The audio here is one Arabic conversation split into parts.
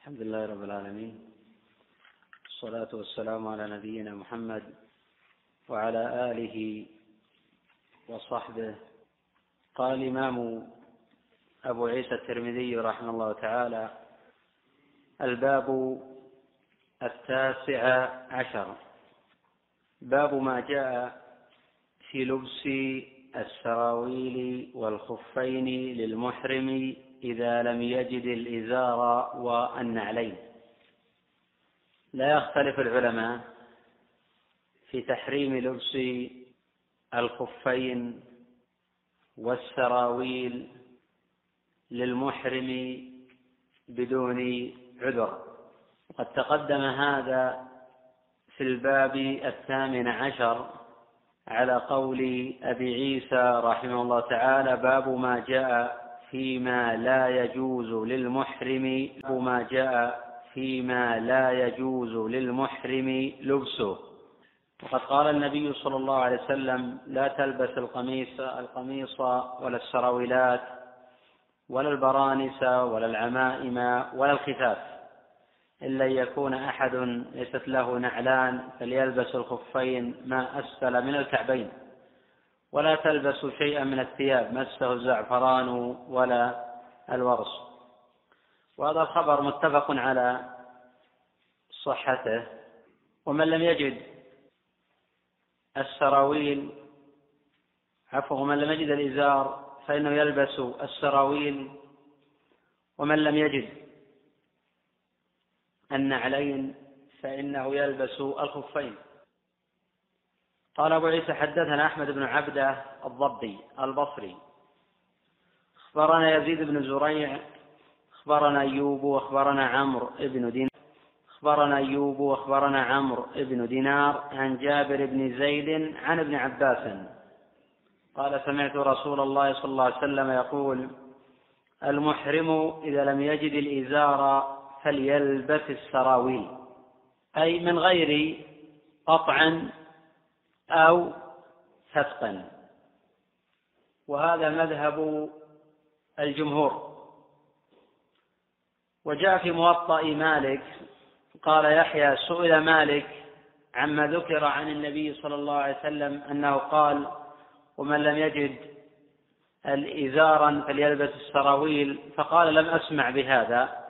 الحمد لله رب العالمين. والصلاة والسلام على نبينا محمد وعلى آله وصحبه. قال الإمام أبو عيسى الترمذي رحمه الله تعالى الباب التاسع عشر. باب ما جاء في لبس السراويل والخفين للمحرم إذا لم يجد الإزار والنعلين لا يختلف العلماء في تحريم لبس الخفين والسراويل للمحرم بدون عذر. وقد تقدم هذا في الباب الثامن عشر على قول أبي عيسى رحمه الله تعالى باب ما جاء فيما لا يجوز للمحرم. ما جاء فيما لا يجوز للمحرم لبسه. وقد قال النبي صلى الله عليه وسلم لا تلبس القميص القميص ولا السراويلات ولا البرانس ولا العمائم ولا الخفاف. إلا يكون أحد ليست له نعلان فليلبس الخفين ما أسفل من الكعبين. ولا تلبس شيئا من الثياب مسه الزعفران ولا الورص. وهذا الخبر متفق على صحته. ومن لم يجد السراويل عفوا ومن لم يجد الإزار فإنه يلبس السراويل. ومن لم يجد النعلين فإنه يلبس الخفين. قال أبو عيسى حدثنا أحمد بن عبدة الضبي البصري. أخبرنا يزيد بن زريع أخبرنا أيوب وأخبرنا عمرو بن دينار أخبرنا أيوب وأخبرنا عمرو بن دينار عن جابر بن زيد عن ابن عباس. قال سمعت رسول الله صلى الله عليه وسلم يقول المحرم إذا لم يجد الإزار فليلبس السراويل أي من غير قطع أو فتقا وهذا مذهب الجمهور. وجاء في موطأ مالك قال يحيى سئل مالك عما ذكر عن النبي صلى الله عليه وسلم أنه قال ومن لم يجد الإزارا فليلبس السراويل. فقال لم أسمع بهذا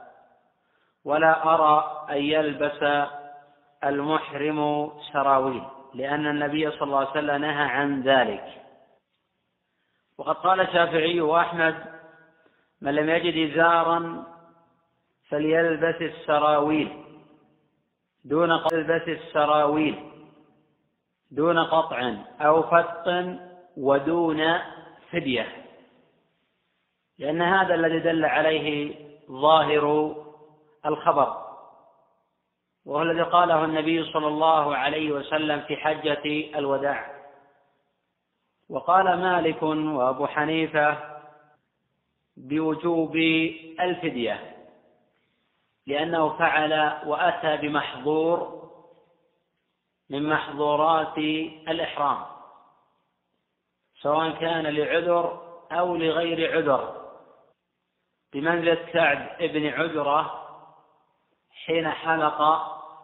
ولا أرى أن يلبس المحرم سراويل. لأن النبي صلى الله عليه وسلم نهى عن ذلك. وقد قال الشافعي وأحمد من لم يجد إزارا فليلبس السراويل دون يلبس السراويل دون قطع أو فتق ودون فدية. لأن هذا الذي دل عليه ظاهر الخبر. وهو الذي قاله النبي صلى الله عليه وسلم في حجة الوداع. وقال مالك وأبو حنيفة بوجوب الفدية لأنه فعل وأتى بمحظور من محظورات الإحرام سواء كان لعذر أو لغير عذر بمنزلة سعد بن عذرة حين حلق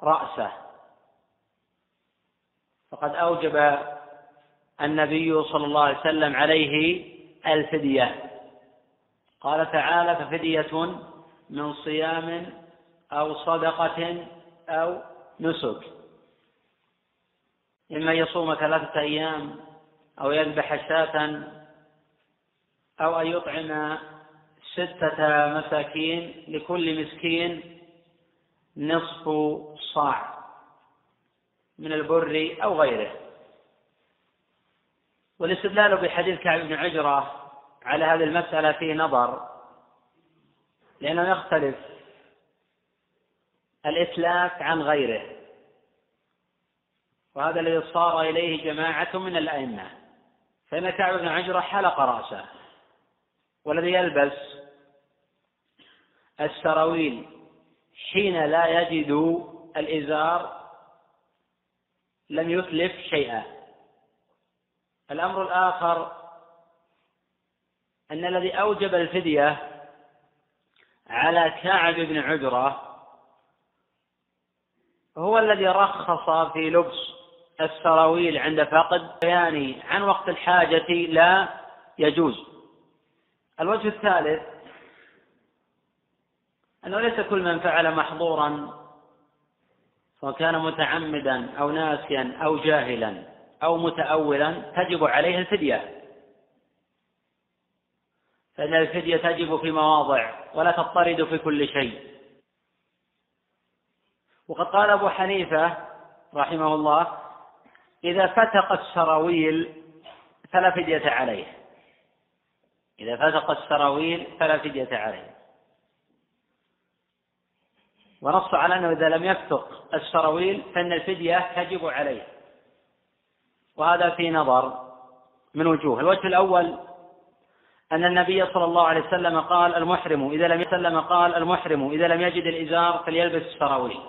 رأسه. فقد أوجب النبي صلى الله عليه وسلم عليه الفدية. قال تعالى ففدية من صيام أو صدقة أو نسك. إما يصوم ثلاثة أيام أو يذبح شاة أو أن يطعم ستة مساكين لكل مسكين نصف صاع من البر أو غيره. والاستدلال بحديث كعب بن عجرة على هذه المسألة فيه نظر لأنه يختلف الإتلاف عن غيره. وهذا الذي صار إليه جماعة من الأئمة. فإن كعب بن عجرة حلق رأسه والذي يلبس السراويل حين لا يجد الإزار لم يتلف شيئا. الأمر الآخر أن الذي أوجب الفدية على كعب بن عجرة هو الذي رخص في لبس السراويل عند فقد بيان عن وقت الحاجة لا يجوز. الوجه الثالث أنه ليس كل من فعل محظورا سواء كان متعمدا أو ناسيا أو جاهلا أو متأولا تجب عليه الفدية. فإن الفدية تجب في مواضع ولا تضطرد في كل شيء. وقد قال أبو حنيفة رحمه الله إذا فتق السراويل فلا فدية عليه. إذا فتق السراويل فلا فدية عليه. ونص على أنه إذا لم يفتق السراويل فإن الفدية تجب عليه. وهذا في نظر من وجوه. الوجه الأول أن النبي صلى الله عليه وسلم قال المحرم إذا لم يسلم قال المحرم إذا لم يجد الإزار فليلبس السراويل.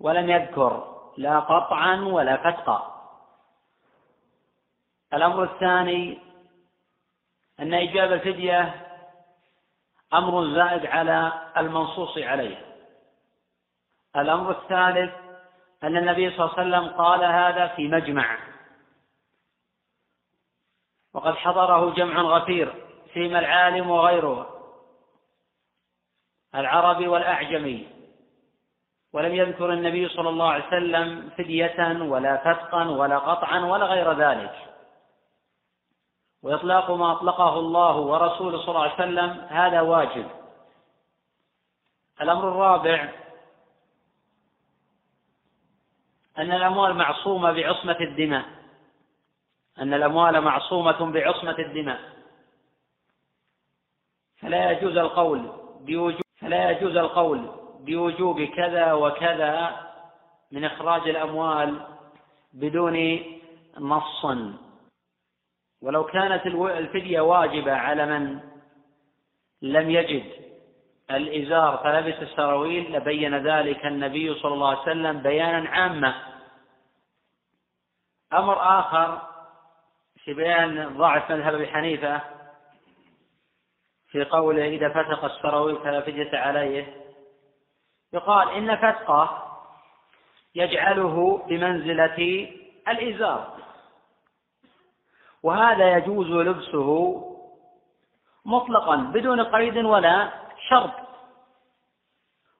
ولم يذكر لا قطعا ولا فتقا. الأمر الثاني أن إيجاب الفدية أمر زائد على المنصوص عليه. الأمر الثالث أن النبي صلى الله عليه وسلم قال هذا في مجمع. وقد حضره جمع غفير فيما العالم وغيره العربي والأعجمي ولم يذكر النبي صلى الله عليه وسلم فدية ولا فتقا ولا قطعا ولا غير ذلك. وإطلاق ما أطلقه الله ورسوله صلى الله عليه وسلم هذا واجب. الأمر الرابع أن الأموال معصومة بعصمة الدماء. أن الأموال معصومة بعصمة الدماء. فلا يجوز القول بوجوب فلا يجوز القول بوجوب كذا وكذا من إخراج الأموال بدون نص. ولو كانت الفدية واجبة على من لم يجد الإزار فلبس السراويل لبين ذلك النبي صلى الله عليه وسلم بيانا عاما أمر آخر في بيان ضعف مذهب أبي حنيفة في قوله إذا فتق السراويل فلا فدية عليه يقال إن فتقه يجعله بمنزلة الإزار. وهذا يجوز لبسه مطلقا بدون قيد ولا شرط.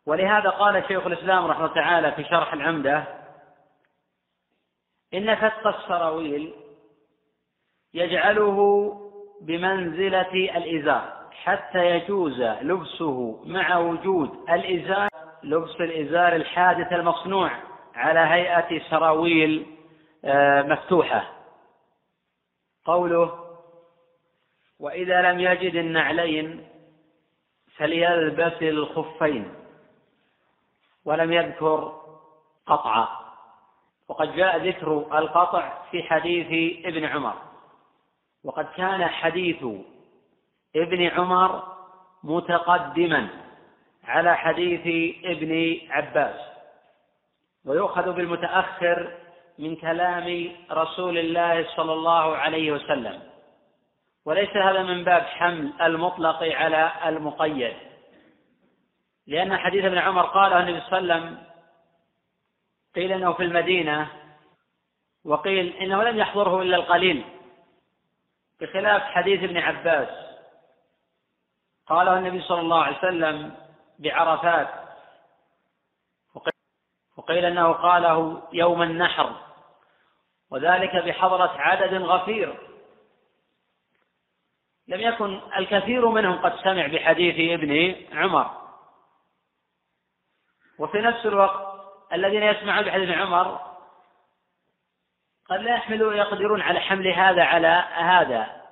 ولهذا قال شيخ الإسلام رحمه الله تعالى في شرح العمدة إن فتق السراويل يجعله بمنزلة الإزار حتى يجوز لبسه مع وجود الإزار لبس الإزار الحادث المصنوع على هيئة سراويل آه، مفتوحة. قوله وإذا لم يجد النعلين فليلبس الخفين ولم يذكر قطعا وقد جاء ذكر القطع في حديث ابن عمر. وقد كان حديث ابن عمر متقدما على حديث ابن عباس. ويؤخذ بالمتأخر من كلام رسول الله صلى الله عليه وسلم. وليس هذا من باب حمل المطلق على المقيد. لأن حديث ابن عمر قال النبي صلى الله عليه وسلم قيل إنه في المدينة وقيل إنه لم يحضره إلا القليل. بخلاف حديث ابن عباس قاله النبي صلى الله عليه وسلم بعرفات وقيل إنه قاله يوم النحر. وذلك بحضرة عدد غفير. لم يكن الكثير منهم قد سمع بحديث ابن عمر. وفي نفس الوقت الذين يسمعون بحديث عمر قد لا يحملوا يقدرون على حمل هذا على هذا.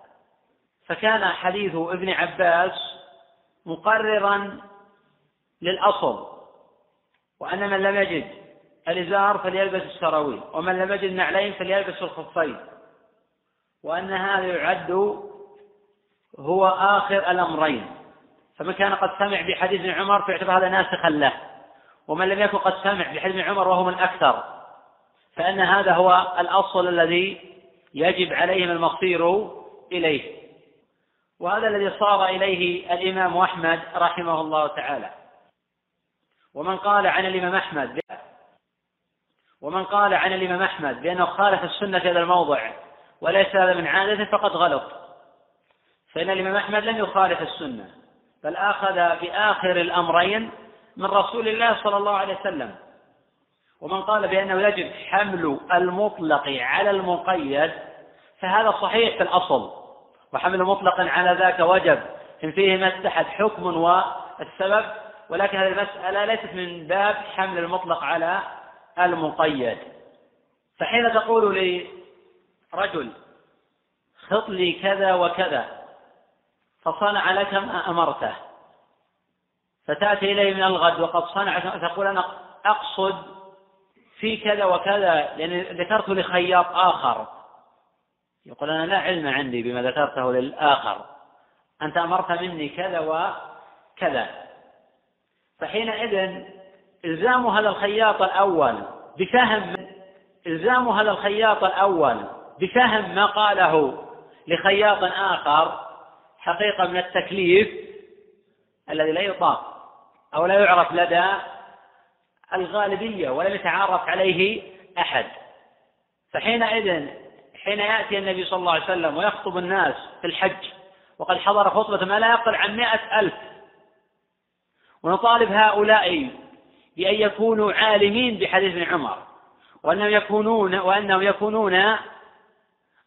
فكان حديث ابن عباس مقررا للأصل وأن من لم يجد. الإزار فليلبس السراويل ومن لم يجد نعلين فليلبس الخفين. وأن هذا يعد هو آخر الأمرين. فمن كان قد سمع بحديث ابن عمر فيعتبر هذا ناسخا له. ومن لم يكن قد سمع بحديث ابن عمر وهو من أكثر. فإن هذا هو الأصل الذي يجب عليهم المصير إليه. وهذا الذي صار إليه الإمام أحمد رحمه الله تعالى. ومن قال عن الإمام أحمد ومن قال عن الإمام أحمد بأنه خالف السنة في هذا الموضع وليس هذا من عادته فقد غلط. فإن الإمام أحمد لم يخالف السنة بل أخذ بآخر الأمرين من رسول الله صلى الله عليه وسلم. ومن قال بأنه يجب حمل المطلق على المقيد فهذا صحيح في الأصل. وحمل مطلق على ذاك وجب إن فيه ما اتحد حكم والسبب ولكن هذه المسألة ليست من باب حمل المطلق على المقيد. فحين تقول لرجل خط لي كذا وكذا فصنع لك ما أمرته. فتأتي إليه من الغد وقد صنع تقول أنا أقصد في كذا وكذا لأن ذكرت لخياط آخر. يقول أنا لا علم عندي بما ذكرته للآخر. أنت أمرت مني كذا وكذا. فحينئذ إلزام هذا الخياط الأول بفهم إلزام هذا الخياط الأول بفهم ما قاله لخياط آخر حقيقة من التكليف الذي لا يطاق أو لا يعرف لدى الغالبية ولم يتعارف عليه أحد. فحينئذ حين يأتي النبي صلى الله عليه وسلم ويخطب الناس في الحج وقد حضر خطبة ما لا يقل عن مائة ألف ونطالب هؤلاء بأن يكونوا عالمين بحديث ابن عمر. وأنهم يكونون وأنهم يكونون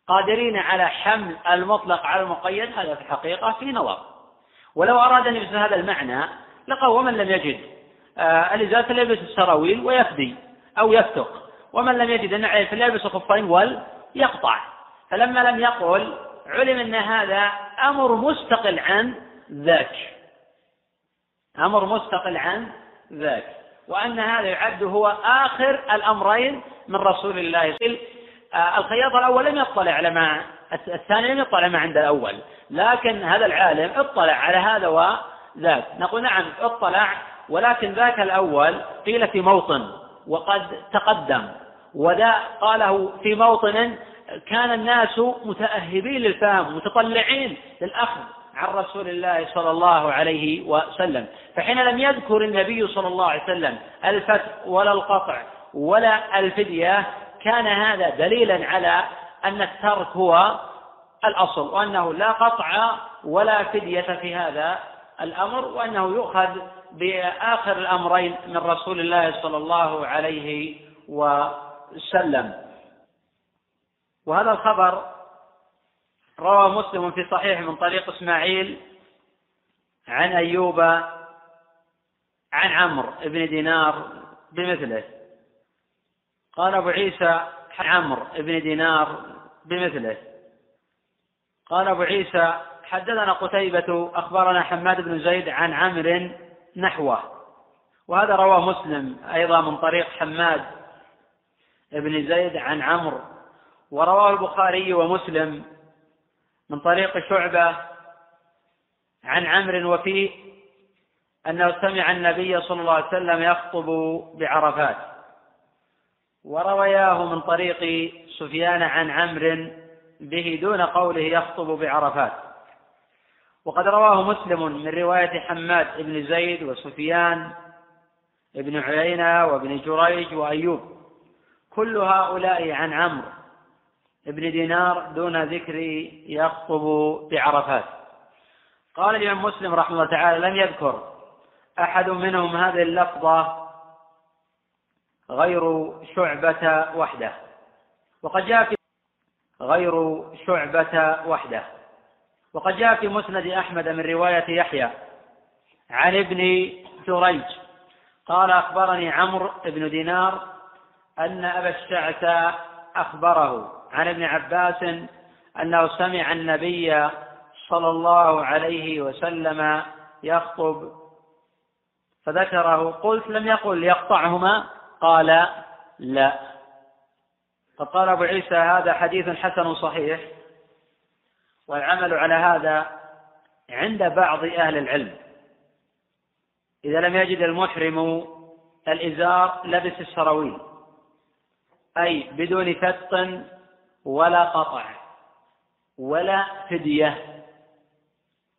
قادرين على حمل المطلق على المقيد. هذا في الحقيقة في نظر. ولو أراد أن يبث هذا المعنى لقال ومن لم يجد آه الإزالة فليلبس السراويل ويفدي أو يفتق. ومن لم يجد النعل فليلبس الخفين وليقطع فلما لم يقل علم أن هذا أمر مستقل عن ذاك. أمر مستقل عن ذاك. وأن هذا يعد هو آخر الأمرين من رسول الله. الخياط الأول لم يطلع على ما الثاني لم يطلع ما عند الأول. لكن هذا العالم اطلع على هذا وذاك. نقول نعم اطلع ولكن ذاك الأول قيل في موطن وقد تقدم. وذا قاله في موطن كان الناس متأهبين للفهم متطلعين للأخذ. عن رسول الله صلى الله عليه وسلم. فحين لم يذكر النبي صلى الله عليه وسلم الفتح ولا القطع ولا الفدية كان هذا دليلا على أن الترك هو الأصل وأنه لا قطع ولا فدية في هذا الأمر وأنه يؤخذ بآخر الأمرين من رسول الله صلى الله عليه وسلم. وهذا الخبر روى مسلم في صحيح من طريق إسماعيل عن أيوب عن عمرو بن دينار بمثله. قال أبو عيسى عمرو بن دينار بمثله. قال أبو عيسى حدثنا قتيبة أخبرنا حماد بن زيد عن عمرو نحوه. وهذا رواه مسلم أيضا من طريق حماد بن زيد عن عمرو. ورواه البخاري ومسلم من طريق شعبة عن عمرو وفيه أنه سمع النبي صلى الله عليه وسلم يخطب بعرفات. وروياه من طريق سفيان عن عمرو به دون قوله يخطب بعرفات. وقد رواه مسلم من رواية حماد بن زيد وسفيان بن عيينة وابن جريج وأيوب. كل هؤلاء عن عمرو. بن دينار دون ذكر يخطب بعرفات. قال الإمام مسلم رحمه الله تعالى لم يذكر أحد منهم هذه اللفظة غير شعبة وحده. وقد جاء في غير شعبة وحده. وقد جاء في مسند أحمد من رواية يحيى عن ابن جريج قال أخبرني عمرو بن دينار أن أبا الشعث أخبره. عن ابن عباس أنه سمع النبي صلى الله عليه وسلم يخطب فذكره قلت لم يقل يقطعهما قال لا. فقال أبو عيسى هذا حديث حسن صحيح والعمل على هذا عند بعض أهل العلم. إذا لم يجد المحرم الإزار لبس السراويل أي بدون فتق ولا قطع ولا فدية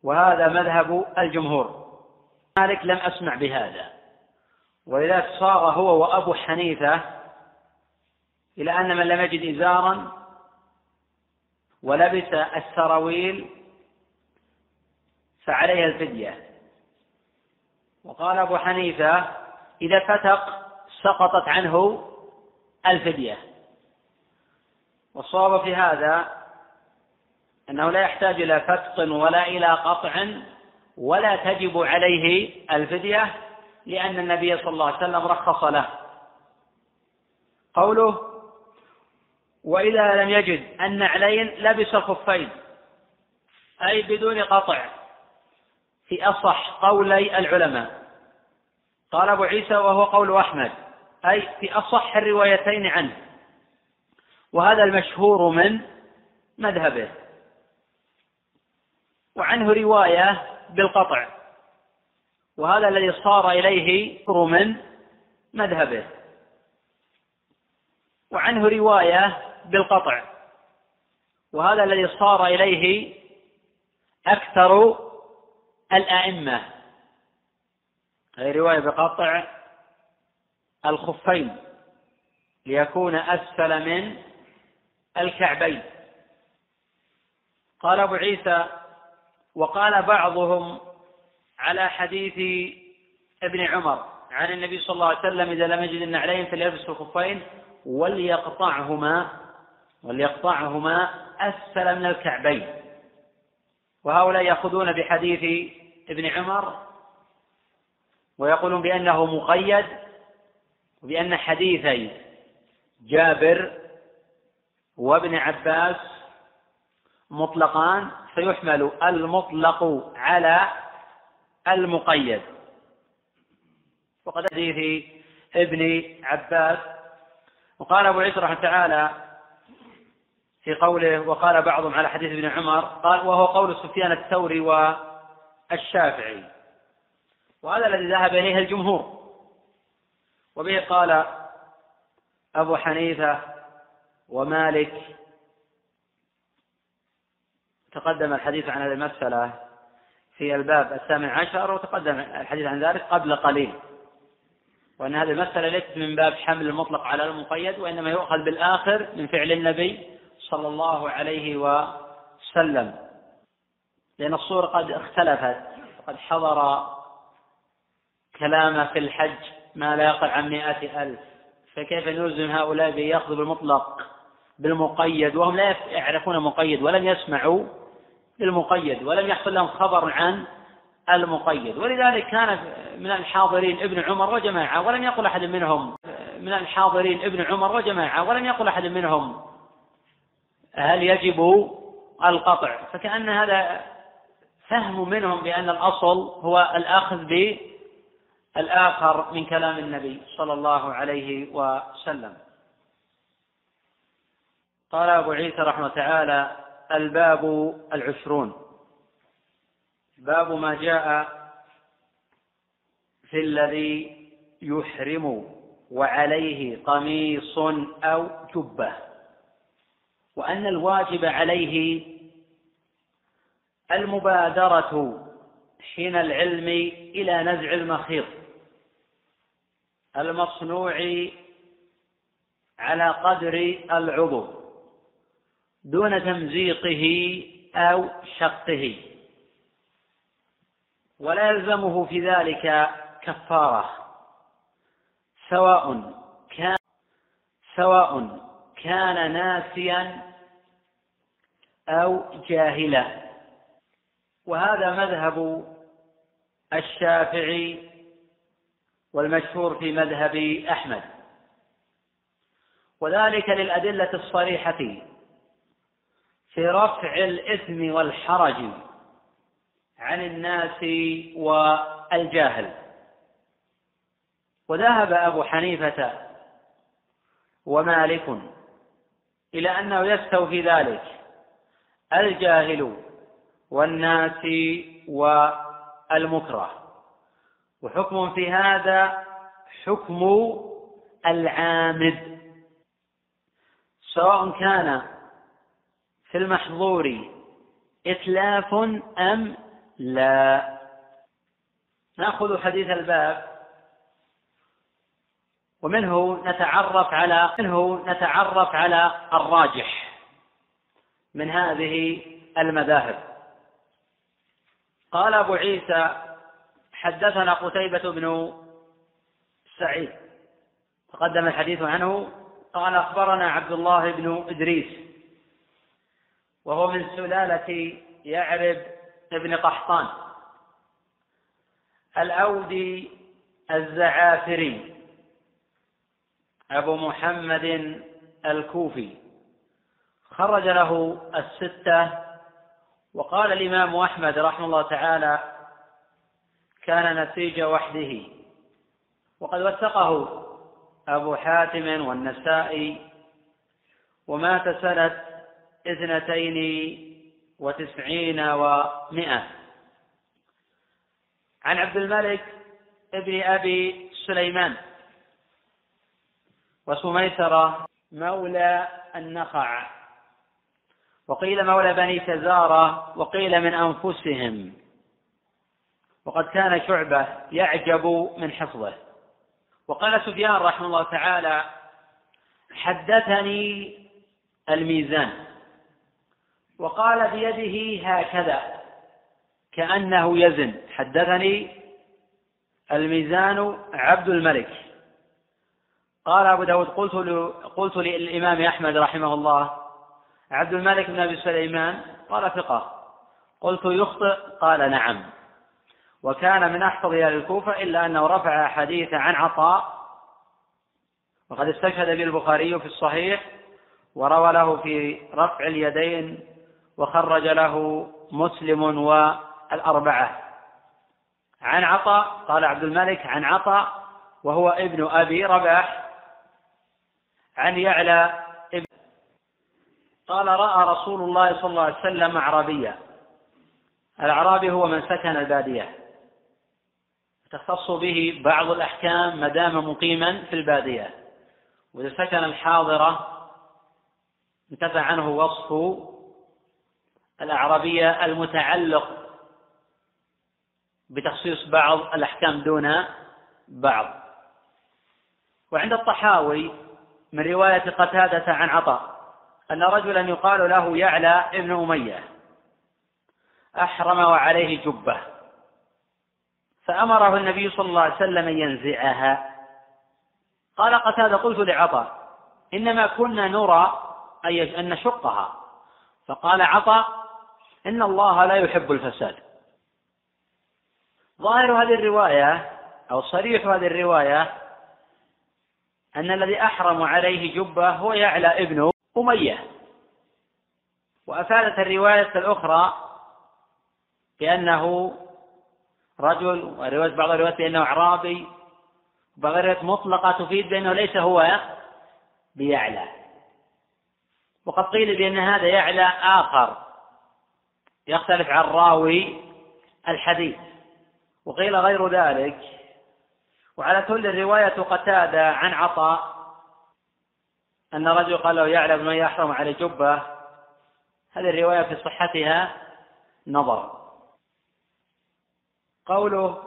وهذا مذهب الجمهور. مالك لم أسمع بهذا ولذلك صار هو وأبو حنيفة إلى أن من لم يجد إزارا ولبس السراويل فعليها الفدية. وقال أبو حنيفة إذا فتق سقطت عنه الفدية. والصواب في هذا أنه لا يحتاج إلى فتق ولا إلى قطع ولا تجب عليه الفدية لأن النبي صلى الله عليه وسلم رخص له. قوله وإذا لم يجد النعلين لبس الخفين أي بدون قطع في أصح قولي العلماء. قال أبو عيسى وهو قول أحمد أي في أصح الروايتين عنه. وهذا المشهور من مذهبه. وعنه رواية بالقطع. وهذا الذي صار إليه من مذهبه. وعنه رواية بالقطع. وهذا الذي صار إليه أكثر الأئمة. هذه رواية بقطع الخفين. ليكون أسفل من الكعبين. قال أبو عيسى وقال بعضهم على حديث ابن عمر عن النبي صلى الله عليه وسلم إذا لم يجد النعلين فليلبس الخفين وليقطعهما وليقطعهما أسفل من الكعبين. وهؤلاء يأخذون بحديث ابن عمر ويقولون بأنه مقيد وبأن حديثي جابر وابن عباس مطلقان فيحمل المطلق على المقيد. وقد حديث ابن عباس. وقال أبو عيسى رحمه تعالى في قوله وقال بعضهم على حديث ابن عمر قال وهو قول سفيان الثوري والشافعي. وهذا الذي ذهب إليه الجمهور. وبه قال أبو حنيفة ومالك. تقدم الحديث عن هذه المسألة في الباب الثامن عشر وتقدم الحديث عن ذلك قبل قليل. وأن هذه المسألة ليست من باب حمل المطلق على المقيد وإنما يؤخذ بالآخر من فعل النبي صلى الله عليه وسلم. لأن الصور قد اختلفت وقد حضر كلام في الحج ما لا يقل عن مائة ألف. فكيف نلزم هؤلاء بيأخذوا بالمطلق بالمقيد؟ وهم لا يعرفون مقيد ولم يسمعوا للمقيد ولم يحصل لهم خبر عن المقيد. ولذلك كان من الحاضرين ابن عمر وجماعة ولم يقل أحد منهم من الحاضرين ابن عمر وجماعة ولم يقل أحد منهم هل يجب القطع. فكأن هذا فهم منهم بأن الأصل هو الأخذ بالآخر من كلام النبي صلى الله عليه وسلم. قال أبو عيسى رحمه تعالى الباب العشرون. باب ما جاء في الذي يحرم وعليه قميص أو جبة. وأن الواجب عليه المبادرة حين العلم إلى نزع المخيط. المصنوع على قدر العضو دون تمزيقه أو شقه. ولا يلزمه في ذلك كفارة سواء كان سواء كان ناسيا أو جاهلا. وهذا مذهب الشافعي والمشهور في مذهب أحمد. وذلك للأدلة الصريحة في رفع الإثم والحرج عن الناس والجاهل. وذهب أبو حنيفة ومالك إلى أنه يستوفي ذلك الجاهل والناس والمكره. وحكم في هذا حكم العامد. سواء كان في المحظور إتلاف أم لا. نأخذ حديث الباب ومنه نتعرف على منه نتعرف على الراجح من هذه المذاهب. قال أبو عيسى حدثنا قتيبة بن سعيد. تقدم الحديث عنه. قال أخبرنا عبد الله بن إدريس. وهو من سلالة يعرب ابن قحطان. الأودي الزعافري. أبو محمد الكوفي. خرج له الستة. وقال الإمام أحمد رحمه الله تعالى كان نسيج وحده. وقد وثقه أبو حاتم والنسائي. ومات سنة اثنتين وتسعين ومائة عن عبد الملك ابن أبي سليمان. وسميسرة مولى النخع. وقيل مولى بني تزارة وقيل من أنفسهم. وقد كان شعبة يعجب من حفظه. وقال سفيان رحمه الله تعالى حدثني الميزان وقال بيده هكذا كأنه يزن. حدثني الميزان عبد الملك قال أبو داود قلت قلت للإمام أحمد رحمه الله عبد الملك بن أبي سليمان؟ قال ثقة قلت يخطئ؟ قال نعم وكان من أحفظ أهل الكوفة إلا أنه رفع حديث عن عطاء وقد استشهد به البخاري في الصحيح وروى له في رفع اليدين وخرج له مسلم والأربعة. عن عطاء قال عبد الملك عن عطاء وهو ابن أبي رباح. عن يعلى ابن قال رأى رسول الله صلى الله عليه وسلم أعرابيا الأعرابي هو من سكن البادية. تختص به بعض الأحكام ما دام مقيما في البادية. وإذا سكن الحاضرة انتفى عنه وصف الأعرابية المتعلق بتخصيص بعض الأحكام دون بعض. وعند الطحاوي من رواية قتادة عن عطاء أن رجلا يقال له يعلى ابن أمية أحرم وعليه جبة. فأمره النبي صلى الله عليه وسلم أن ينزعها. قال قتادة قلت لعطاء إنما كنا نرى أن نشقها. فقال عطاء إن الله لا يحب الفساد. ظاهر هذه الرواية أو صريح هذه الرواية أن الذي أحرم عليه جبة هو يعلى ابن أمية. وأفادت الرواية الأخرى بأنه رجل ورواية بعض الروايات بأنه أعرابي بعض الروايات مطلقة تفيد بأنه ليس هو بيعلى. وقد قيل بأن هذا يعلى آخر يختلف عن راوي الحديث. وقيل غير ذلك. وعلى كل رواية قتادة عن عطاء أن رجل قال له يعلم من يحرم على جبة. هذه الرواية في صحتها نظر. قوله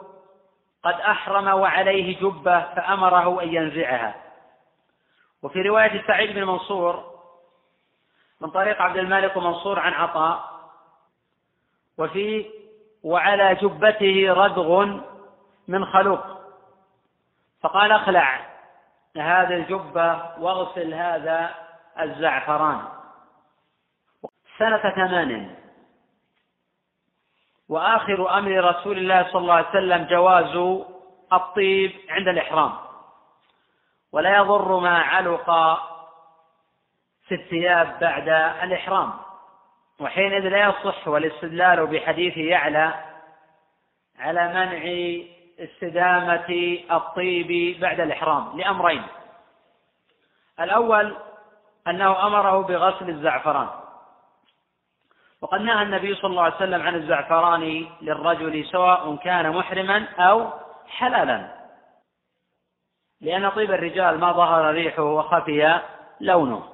قد أحرم وعليه جبة فأمره أن ينزعها. وفي رواية سعيد بن منصور من طريق عبد الملك ومنصور عن عطاء وفي وعلى جبته ردغ من خلوق. فقال اخلع هذه الجبة واغسل هذا الزعفران. سنة ثمان وآخر أمر رسول الله صلى الله عليه وسلم جواز الطيب عند الإحرام. ولا يضر ما علق في الثياب بعد الإحرام. وحينئذ لا يصح والاستدلال بحديث يعلى على منع استدامة الطيب بعد الإحرام لأمرين. الأول أنه أمره بغسل الزعفران. وقد نهى النبي صلى الله عليه وسلم عن الزعفران للرجل سواء كان محرما أو حلالا. لأن طيب الرجال ما ظهر ريحه وخفي لونه.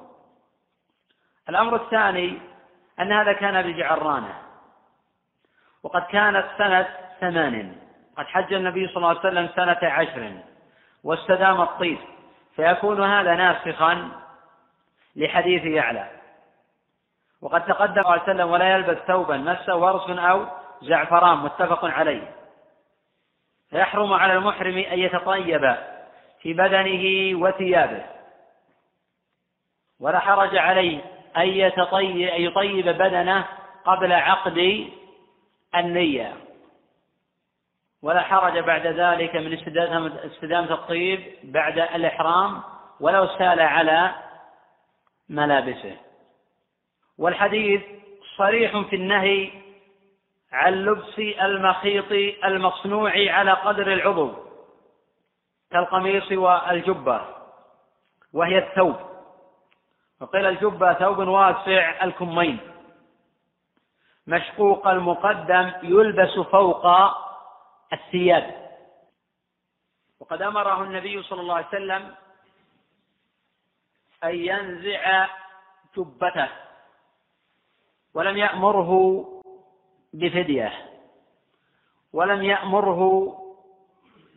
الأمر الثاني أن هذا كان بجعرانة. وقد كانت سنة ثمان. قد حج النبي صلى الله عليه وسلم سنة عشر. واستدام الطيب. فيكون هذا ناسخا لحديث يعلى. وقد تقدم صلى الله عليه وسلم ولا يلبس ثوبا مسه ورس أو زعفران متفق عليه. فيحرم على المحرم أن يتطيب في بدنه وثيابه. ولا حرج عليه أن يتطيب أن يطيب بدنه قبل عقد النية. ولا حرج بعد ذلك من استدامة الطيب بعد الإحرام ولو سال على ملابسه. والحديث صريح في النهي عن لبس المخيط المصنوع على قدر العضو كالقميص والجبة وهي الثوب. وقيل الجبة ثوب واسع الكمين. مشقوق المقدم يلبس فوق الثياب. وقد أمره النبي صلى الله عليه وسلم أن ينزع جبته. ولم يأمره بفدية ولم يأمره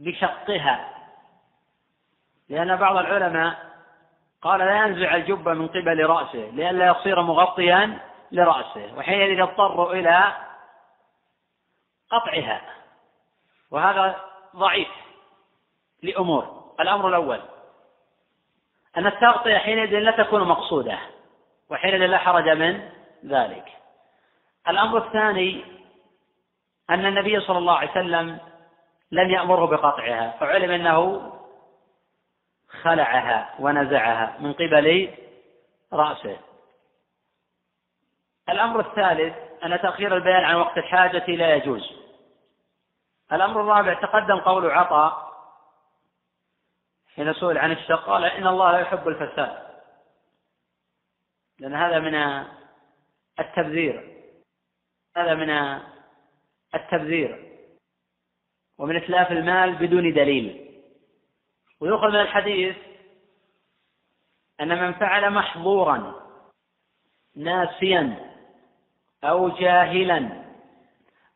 بشقها لأن بعض العلماء قال لا ينزع الجبه من قبل رأسه لئلا يصير مغطيا لرأسه وحينئذ يضطر إلى قطعها وهذا ضعيف لأمور. الأمر الأول أن التغطية حينئذ لا تكون مقصودة وحينئذ لا حرج من ذلك. الأمر الثاني أن النبي صلى الله عليه وسلم لم يأمره بقطعها فعلم أنه خلعها ونزعها من قبل رأسه. الأمر الثالث أن تأخير البيان عن وقت الحاجة لا يجوز. الأمر الرابع تقدم قول عطاء حين سئل عن الشق قال إن الله لا يحب الفساد. لأن هذا من التبذير. هذا من التبذير. ومن إتلاف المال بدون دليل. ويؤخذ من الحديث أن من فعل محظورا ناسيا أو جاهلا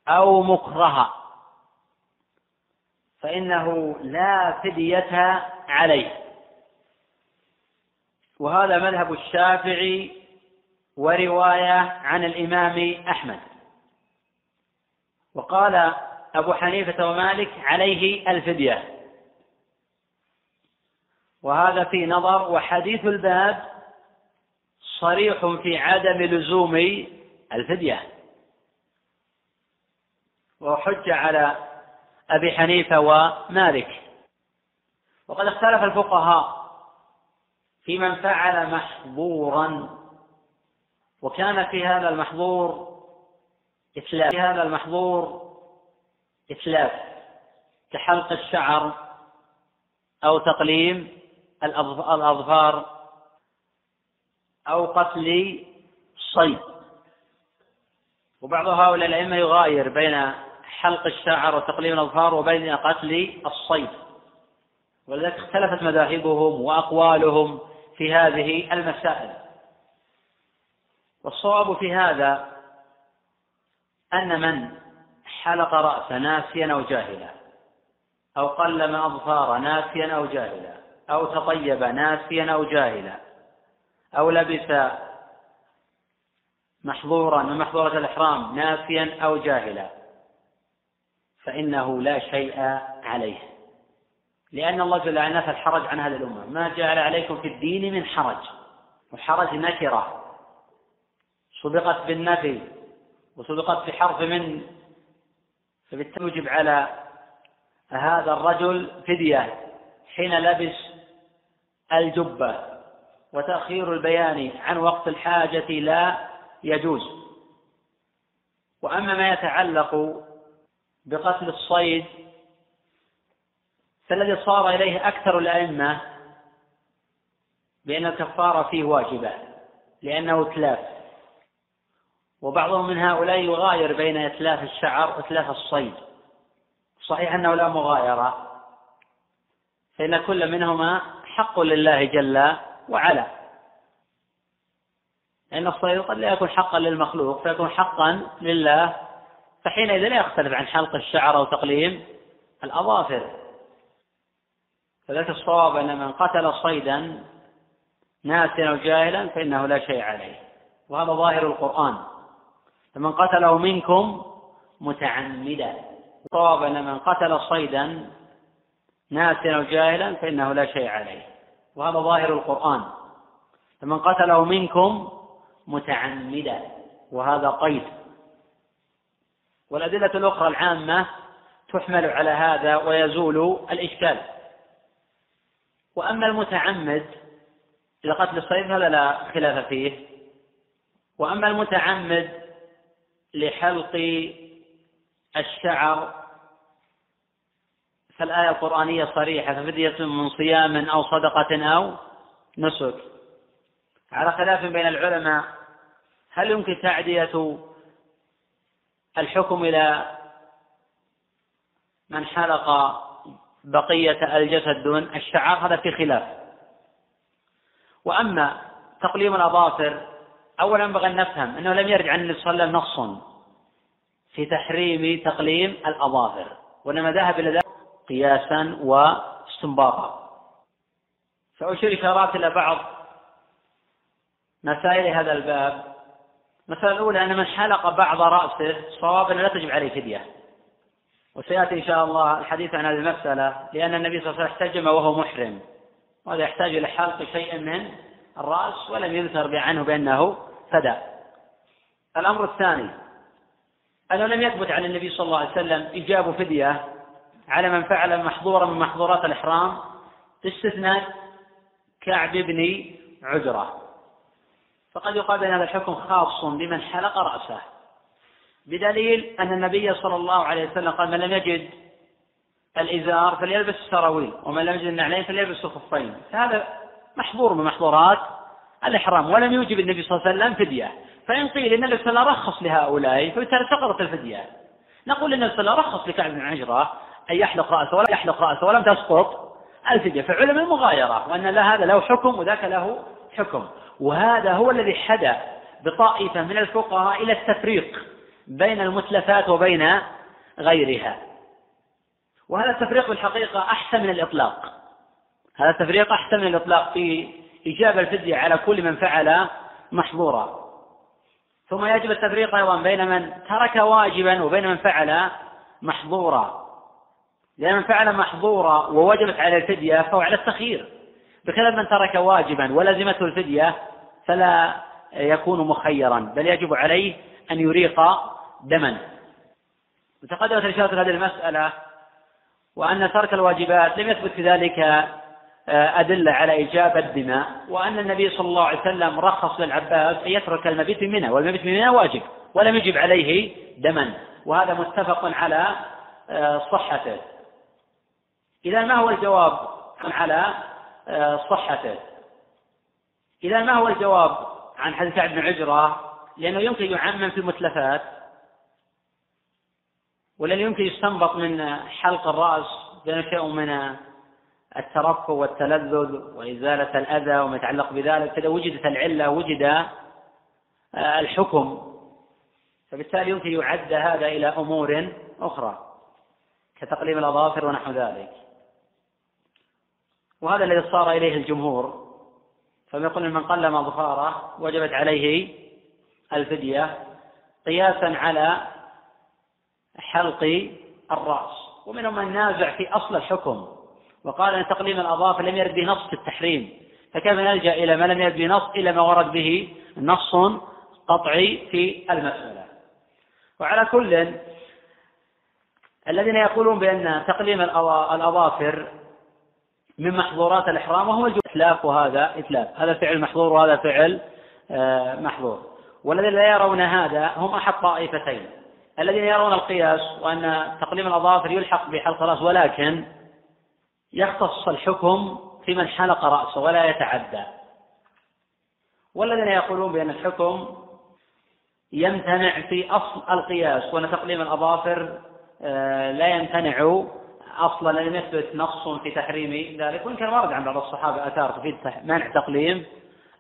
أو مكرها فإنه لا فدية عليه. وهذا مذهب الشافعي ورواية عن الإمام أحمد. وقال أبو حنيفة ومالك عليه الفدية. وهذا في نظر وحديث الباب صريح في عدم لزوم الفدية. وحج على أبي حنيفة ومالك. وقد اختلف الفقهاء في من فعل محظورا وكان في هذا المحظور إتلاف. في هذا المحظور إتلاف كحلق الشعر أو تقليم الأظفار أو قتل الصيد وبعض هؤلاء الأئمة يغاير بين حلق الشعر وتقليم الأظفار وبين قتل الصيد. ولذلك اختلفت مذاهبهم وأقوالهم في هذه المسائل. والصواب في هذا أن من حلق رأس ناسيا أو جاهلا أو قلم أظفار ناسيا أو جاهلا أو تطيب ناسيا أو جاهلا أو لبس محظورا من محظورة الإحرام ناسيا أو جاهلا فإنه لا شيء عليه. لأن الله جل وعلا نفى الحرج عن هذه الأمة. ما جعل عليكم في الدين من حرج وحرج نكرة. سبقت بالنفي وسبقت بحرف من فبالتالي يجب على هذا الرجل فدية حين لبس الجبة. وتأخير البيان عن وقت الحاجة لا يجوز. وأما ما يتعلق بقتل الصيد فالذي صار إليه أكثر الأئمة بأن الكفارة فيه واجبة لأنه إتلاف وبعضهم من هؤلاء يغاير بين إتلاف الشعر وإتلاف الصيد. صحيح أنه لا مغايرة. فإن كل منهما حق لله جل وعلا. لأن الصيد قد لا يكون حقا للمخلوق فيكون حقا لله. فحينئذ لا يختلف عن حلق الشعر أو تقليم الأظافر. فذلك الصواب أن من قتل صيدا ناسيا أو جاهلا فإنه لا شيء عليه. وهذا ظاهر القرآن. فمن قتله منكم متعمدا. الصواب أن من قتل صيدا ناسيا أو جاهلا فإنه لا شيء عليه. وهذا ظاهر القرآن. فمن قتله منكم متعمدا وهذا قيد. والأدلة الأخرى العامة تحمل على هذا ويزول الإشكال. وأما المتعمد لقتل الصيد هذا لا خلاف فيه. وأما المتعمد لحلق الشعر. فالآية القرآنية صريحة ففدية من صيام أو صدقة أو نسك. على خلاف بين العلماء هل يمكن تعدية الحكم إلى من حلق بقية الجسد دون الشعر؟ هذا في خلاف. وأما تقليم الأظافر أولا ينبغي أن نفهم أنه لم يرد عن النبي صلى الله عليه وسلم نص في تحريم تقليم الأظافر وإنما ذهب إلى ذلك قياسا واستنباطا. سأشير إشارات إلى بعض مسائل هذا الباب. المسألة الأولى أن من حلق بعض رأسه صوابا لا تجب عليه فدية. وسيأتي إن شاء الله الحديث عن هذه المسألة لأن النبي صلى الله عليه وسلم احتجم وهو محرم. وهذا يحتاج إلى حلق شيء من الرأس ولم يذكر عنه بأنه فدى الأمر الثاني أنه لم يثبت عن النبي صلى الله عليه وسلم إيجاب فدية على من فعل محظورا من محظورات الإحرام باستثناء كعب بن عجرة. فقد يقال أن هذا الحكم خاص بمن حلق رأسه بدليل أن النبي صلى الله عليه وسلم قال من لم يجد الإزار فليلبس السراويل ومن لم يجد النعلين فليلبس الخفين. فهذا محظور من محظورات الإحرام ولم يوجب النبي صلى الله عليه وسلم فدية. فإن قيل إن النبي صلى الله عليه وسلم رخص لهؤلاء فبالتالي سقطت الفدية. نقول إن النبي صلى الله عليه وسلم رخص لكعب بن عجرة أن يحلق رأسه ولا يحلق رأسه ولم تسقط الفدية. فعلم المغايرة وأن لا هذا له حكم وذاك له حكم. وهذا هو الذي حدى بطائفة من الفقهاء إلى التفريق بين المتلفات وبين غيرها. وهذا التفريق في الحقيقة أحسن من الإطلاق. هذا التفريق أحسن من الإطلاق في إيجاب الفدية على كل من فعل محظورا. ثم يجب التفريق أيضا بين من ترك واجبا وبين من فعل محظورا. لأن من فعل محظورا ووجبت عليه الفدية فهو على التخيير. بخلاف من ترك واجبا ولزمته الفدية فلا يكون مخيرا بل يجب عليه أن يريق دما. وتقدمت الإشارة هذه المسألة وأن ترك الواجبات لم يثبت في ذلك أدلة على إيجاب الدماء وأن النبي صلى الله عليه وسلم رخص للعباس أن يترك المبيت من منى والمبيت من منى واجب ولم يجب عليه دما وهذا متفق على آه، صحته. إذا ما هو الجواب على آه، صحته؟ إذا ما هو الجواب عن حديث كعب بن عجرة؟ لأنه يمكن يعمم في المتلفات ولن يمكن يستنبط من حلق الرأس بأنه شيء من الترفه والتلذذ وإزالة الأذى وما يتعلق بذلك فإذا وجدت العلة وجد آه، الحكم فبالتالي يمكن يعد هذا إلى أمور أخرى كتقليم الأظافر ونحو ذلك. وهذا الذي صار إليه الجمهور فهم يقول من قلم أظفاره وجبت عليه الفدية قياسا على حلق الرأس ومنهم من نازع في أصل الحكم. وقال أن تقليم الأظافر لم يرد به نص في التحريم. فكيف نلجأ إلى ما لم يرد به نص إلى ما ورد به نص قطعي في المسألة. وعلى كل الذين يقولون بأن تقليم الأظافر من محظورات الإحرام وهو إتلاف وهذا إتلاف. هذا فعل محظور وهذا فعل آه، محظور. والذين لا يرون هذا هم أحد طائفتين. الذين يرون القياس وأن تقليم الأظافر يلحق بحلق الرأس ولكن يختص الحكم في من حلق رأسه ولا يتعدى. والذين يقولون بأن الحكم يمتنع في أصل القياس وأن تقليم الأظافر آه، لا يمتنع أصلا لم يثبت نص في تحريم ذلك. وإن كان ورد عن بعض الصحابة آثار تفيد منع تقليم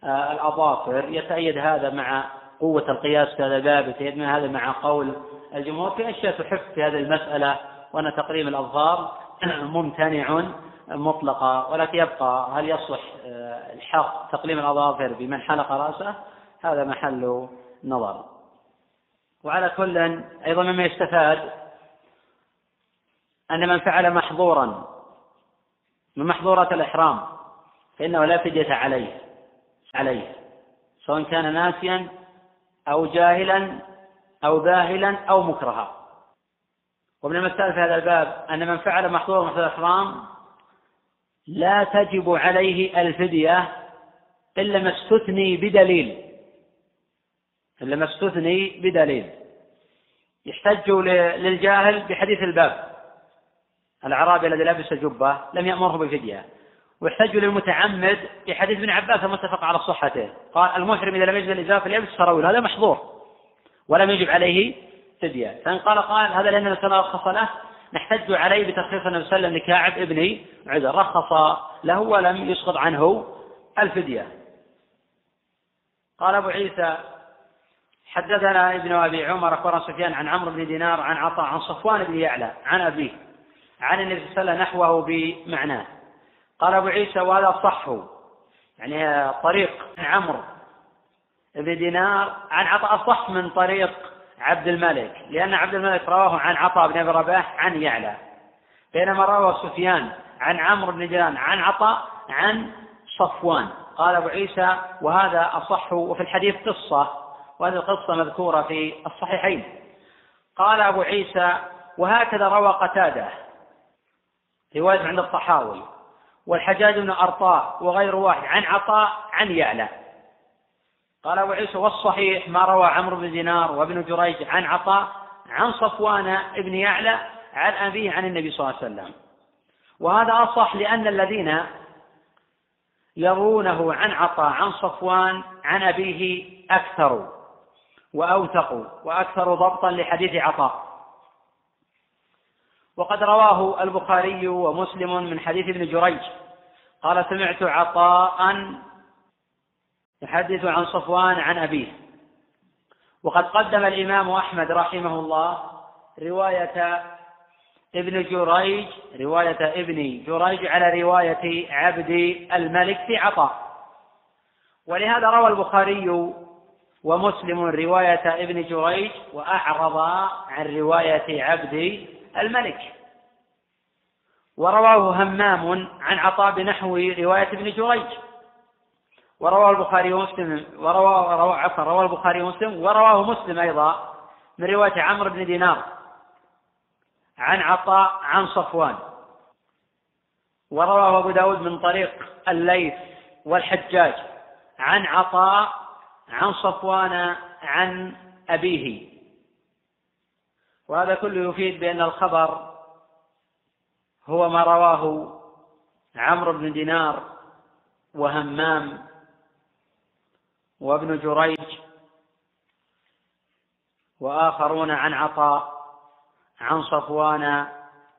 آه، الأظافر. يتأيد هذا مع قوة القياس في هذا الباب يتأيد هذا مع قول الجمهور. في أشياء تحف في هذه المسألة وأن تقليم الاظفار ممتنع مطلقة ولكن يبقى هل يصلح آه، الحق تقليم الأظافر بمن حلق رأسه؟ هذا محل نظر. وعلى كل أيضا مما يستفاد أن من فعل محظورا من محظورات الإحرام فإنه لا فدية عليه عليه سواء كان ناسيا أو جاهلا أو باهلا أو مكرها. ومن المسائل في هذا الباب أن من فعل محظورا مثل الإحرام لا تجب عليه الفدية إلا ما استثني بدليل. إلا ما استثني بدليل. يحتج للجاهل بحديث الباب. الأعرابي الذي لبس جبة لم يأمره بالفدية ويحتج للمتعمد بحديث ابن عباس المتفق على صحته. قال المحرم إذا لم يجد الإزار فليلبس سراويل هذا محظور. ولم يجب عليه فدية فإن قال قال هذا لأن الإنسان رخص له نحتج عليه بترخيص النبي صلى الله عليه وسلم لكاعب ابن عذر. رخص له ولم يسقط عنه الفدية. قال أبو عيسى حدثنا ابن أبي عمر أخبرنا سفيان عن عمرو بن دينار عن عطاء عن صفوان بن يعلى عن أبيه عن النبي صلى الله عليه وسلم نحوه بمعناه. قال أبو عيسى وهذا صح يعني طريق عمرو بن دينار عن عطاء صح من طريق عبد الملك لأن عبد الملك رواه عن عطاء بن أبي رباح عن يعلى بينما روى سفيان عن عمرو بن دينار عن عطاء عن صفوان. قال أبو عيسى وهذا أصح وفي الحديث قصة وهذه القصة مذكورة في الصحيحين. قال أبو عيسى وهكذا روى قتادة رواية عند الطحاوي والحجاج بن أرطاء وغير واحد عن عطاء عن يعلى. قال أبو عيسى والصحيح ما روى عمرو بن دينار وابن جريج عن عطاء عن صفوان بن يعلى عن أبيه عن النبي صلى الله عليه وسلم. وهذا أصح لأن الذين يرونه عن عطاء عن صفوان عن أبيه أكثر وأوثق وأكثر ضبطا لحديث عطاء. وقد رواه البخاري ومسلم من حديث ابن جريج. قال سمعت عطاء يحدث عن صفوان عن أبيه. وقد قدم الإمام أحمد رحمه الله رواية ابن جريج رواية ابن جريج على رواية عبد الملك في عطاء. ولهذا روى البخاري ومسلم رواية ابن جريج وأعرض عن رواية عبد الملك. ورواه همام عن عطاء بنحو رواية ابن جريج. ورواه البخاري ومسلم ورواه رواه عفوا رواه البخاري ومسلم ورواه مسلم أيضا من رواية عمرو بن دينار عن عطاء عن صفوان. ورواه أبو داود من طريق الليث والحجاج عن عطاء عن صفوان عن أبيه. وهذا كله يفيد بأن الخبر هو ما رواه عمرو بن دينار وهمام وابن جريج وآخرون عن عطاء عن صفوان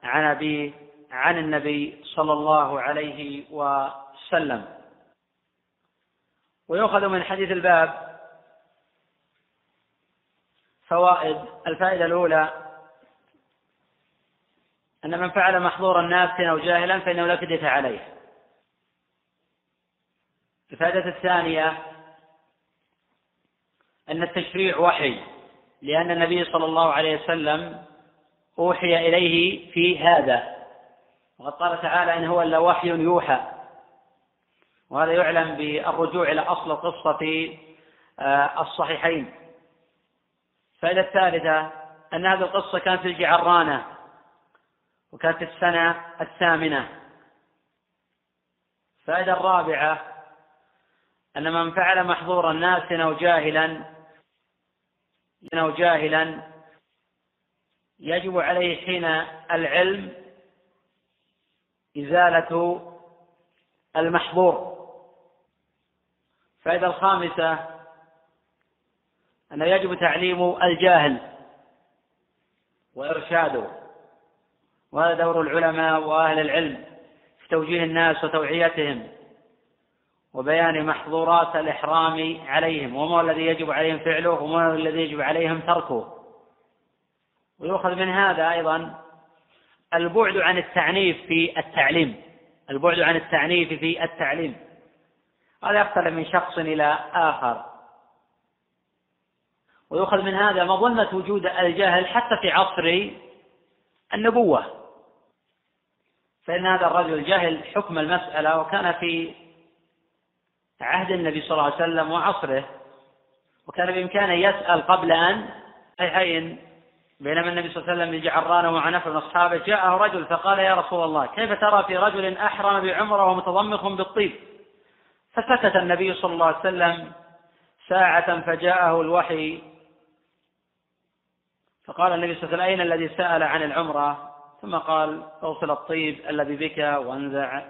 عن أبيه عن النبي صلى الله عليه وسلم. ويؤخذ من حديث الباب فوائد. الفائدة الأولى أن من فعل محظور الناس أو جاهلا فإنه لا فدية عليه. الفائدة الثانية أن التشريع وحي لأن النبي صلى الله عليه وسلم أوحي إليه في هذا. وقد قال تعالى إن هو إلا وحي يوحى. وهذا يعلم بالرجوع إلى أصل في آه، الصحيحين. الفائدة الثالثة أن هذه القصة كانت في الجعرانة وكانت السنة الثامنة. الفائدة الرابعة أن من فعل محظورا ناسا أو جاهلا أو جاهلا يجب عليه حين العلم إزالة المحظور. الفائدة الخامسة أنه يجب تعليم الجاهل وإرشاده وهذا دور العلماء وأهل العلم في توجيه الناس وتوعيتهم. وبيان محظورات الإحرام عليهم وما الذي يجب عليهم فعله وما الذي يجب عليهم تركه. ويؤخذ من هذا أيضا البعد عن التعنيف في التعليم. البعد عن التعنيف في التعليم. هذا يختلف من شخص إلى آخر. ويؤخذ من هذا مظنة وجود الجهل حتى في عصر النبوة. فإن هذا الرجل جهل حكم المسألة وكان في عهد النبي صلى الله عليه وسلم وعصره. وكان بإمكانه يسأل قبل أن حين بينما النبي صلى الله عليه وسلم جعران مع نفر من أصحابه جاءه رجل فقال يا رسول الله كيف ترى في رجل أحرم بعمرة ومتضمخ بالطيب؟ فسكت النبي صلى الله عليه وسلم ساعة فجاءه الوحي. فقال النبي صلى الله عليه وسلم أين الذي سأل عن العمرة؟ ثم قال اغسل الطيب الذي بك وأنزع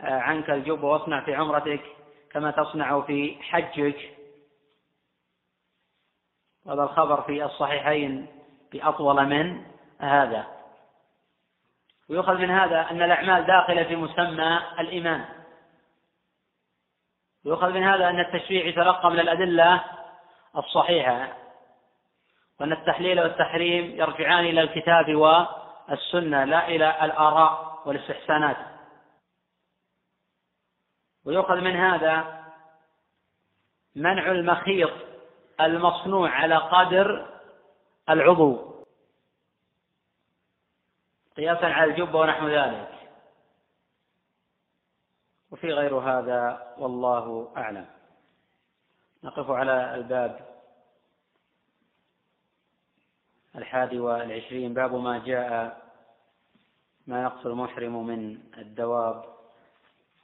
عنك الجب واصنع في عمرتك. كما تصنع في حجك وهذا الخبر في الصحيحين بأطول من هذا. ويؤخذ من هذا أن الأعمال داخلة في مسمى الإيمان. ويؤخذ من هذا أن التشريع يتلقى من الأدلة الصحيحة وأن التحليل والتحريم يرجعان إلى الكتاب والسنة لا إلى الآراء والاستحسانات. ويؤخذ من هذا منع المخيط المصنوع على قدر العضو. قياسا على الجبة ونحو ذلك. وفي غير هذا والله أعلم. نقف على الباب الحادي والعشرين. باب ما جاء ما يقصر المحرم من الدواب.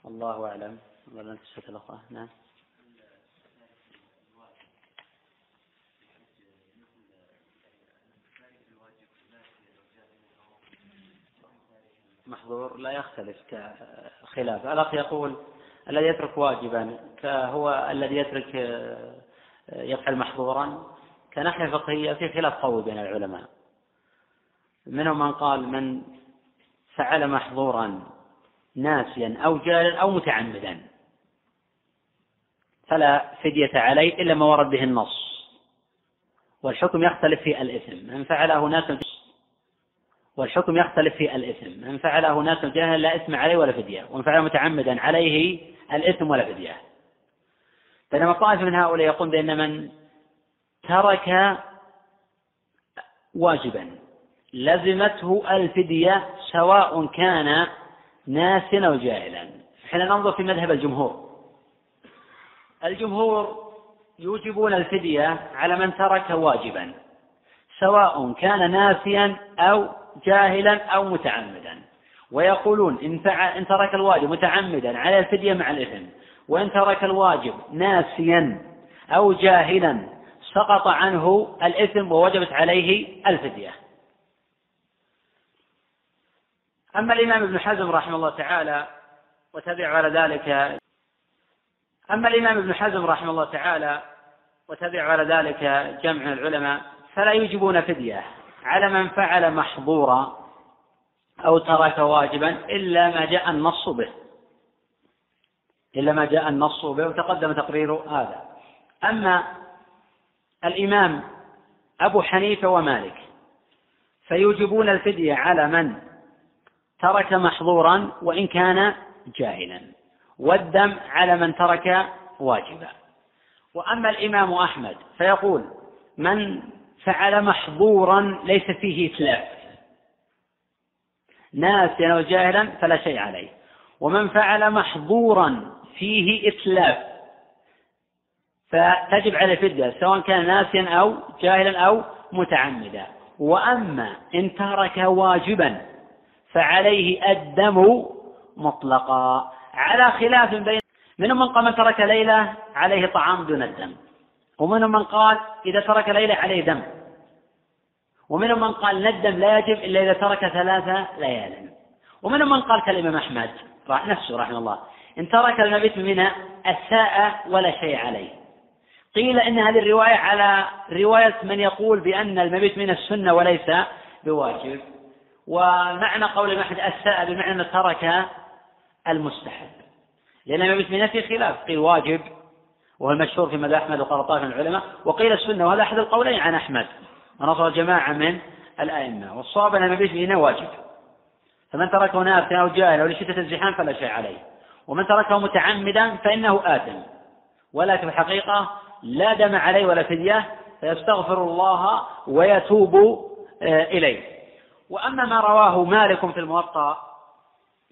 الله أعلم. ولا الأخوة نعم. محظور لا يختلف كخلاف. الأخ يقول الذي يترك واجبا كهو الذي يترك يفعل محظورا. كناحية فقهية في خلاف قوي بين العلماء. منهم من قال من فعل محظورا ناسيا أو جاهلا أو متعمدا. فلا فدية عليه إلا ما ورد به النص. والحكم يختلف في الإثم. من فعله ناسا والحكم يختلف في الإثم. من فعله ناس جاهلا لا إثم عليه ولا فدية. ومن فعله متعمدا عليه الإثم ولا فدية. بينما طائفة من هؤلاء يقول بأن من ترك واجبا لزمته الفدية سواء كان ناسا أو جاهلا. حين ننظر في مذهب الجمهور الجمهور يوجبون الفدية على من ترك واجبا سواء كان ناسيا أو جاهلا أو متعمدا. ويقولون إن, إن ترك الواجب متعمدا على الفدية مع الإثم وإن ترك الواجب ناسيا أو جاهلا سقط عنه الإثم ووجبت عليه الفدية. أما الإمام ابن حزم رحمه الله تعالى وتبع على ذلك أما الإمام ابن حزم رحمه الله تعالى وتبع على ذلك جمع العلماء فلا يوجبون فدية على من فعل محظورا أو ترك واجبا إلا ما جاء النص به. إلا ما جاء النص به وتقدم تقرير هذا. أما الإمام أبو حنيفة ومالك فيوجبون الفدية على من ترك محظورا وإن كان جاهلا. والدم على من ترك واجبا. وأما الإمام أحمد فيقول من فعل محظورا ليس فيه إتلاف. ناسيا أو جاهلا فلا شيء عليه. ومن فعل محظورا فيه إتلاف فتجب عليه فدية سواء كان ناسيا أو جاهلا أو متعمدا. وأما إن ترك واجبا فعليه الدم مطلقا. على خلاف بين منهم من قال من ترك ليلة عليه طعام دون الدم. ومنهم من قال إذا ترك ليلة عليه دم. ومنهم من قال ندم لا يجب إلا إذا ترك ثلاثة ليال. ومنهم من قال كالإمام أحمد نفسه رحمه الله إن ترك المبيت من الساء ولا شيء عليه. قيل إن هذه الرواية على رواية من يقول بأن المبيت من السنة وليس بواجب. ومعنى قول أحمد الساء بمعنى ترك المستحب. لأن المبيت من في خلاف. قيل واجب وهو المشهور في مذهب أحمد وقال طائفة من العلماء وقيل السنة وهذا أحد القولين عن أحمد. ونصر جماعة من الأئمة. والصواب أن المبيت هنا واجب. فمن تركه نافعا أو جاهلا أو لشدة الزحام فلا شيء عليه. ومن تركه متعمدا فإنه آثم. ولكن في الحقيقة لا دم عليه ولا فدية فيستغفر الله ويتوب إليه. وأما ما رواه مالك في الموطأ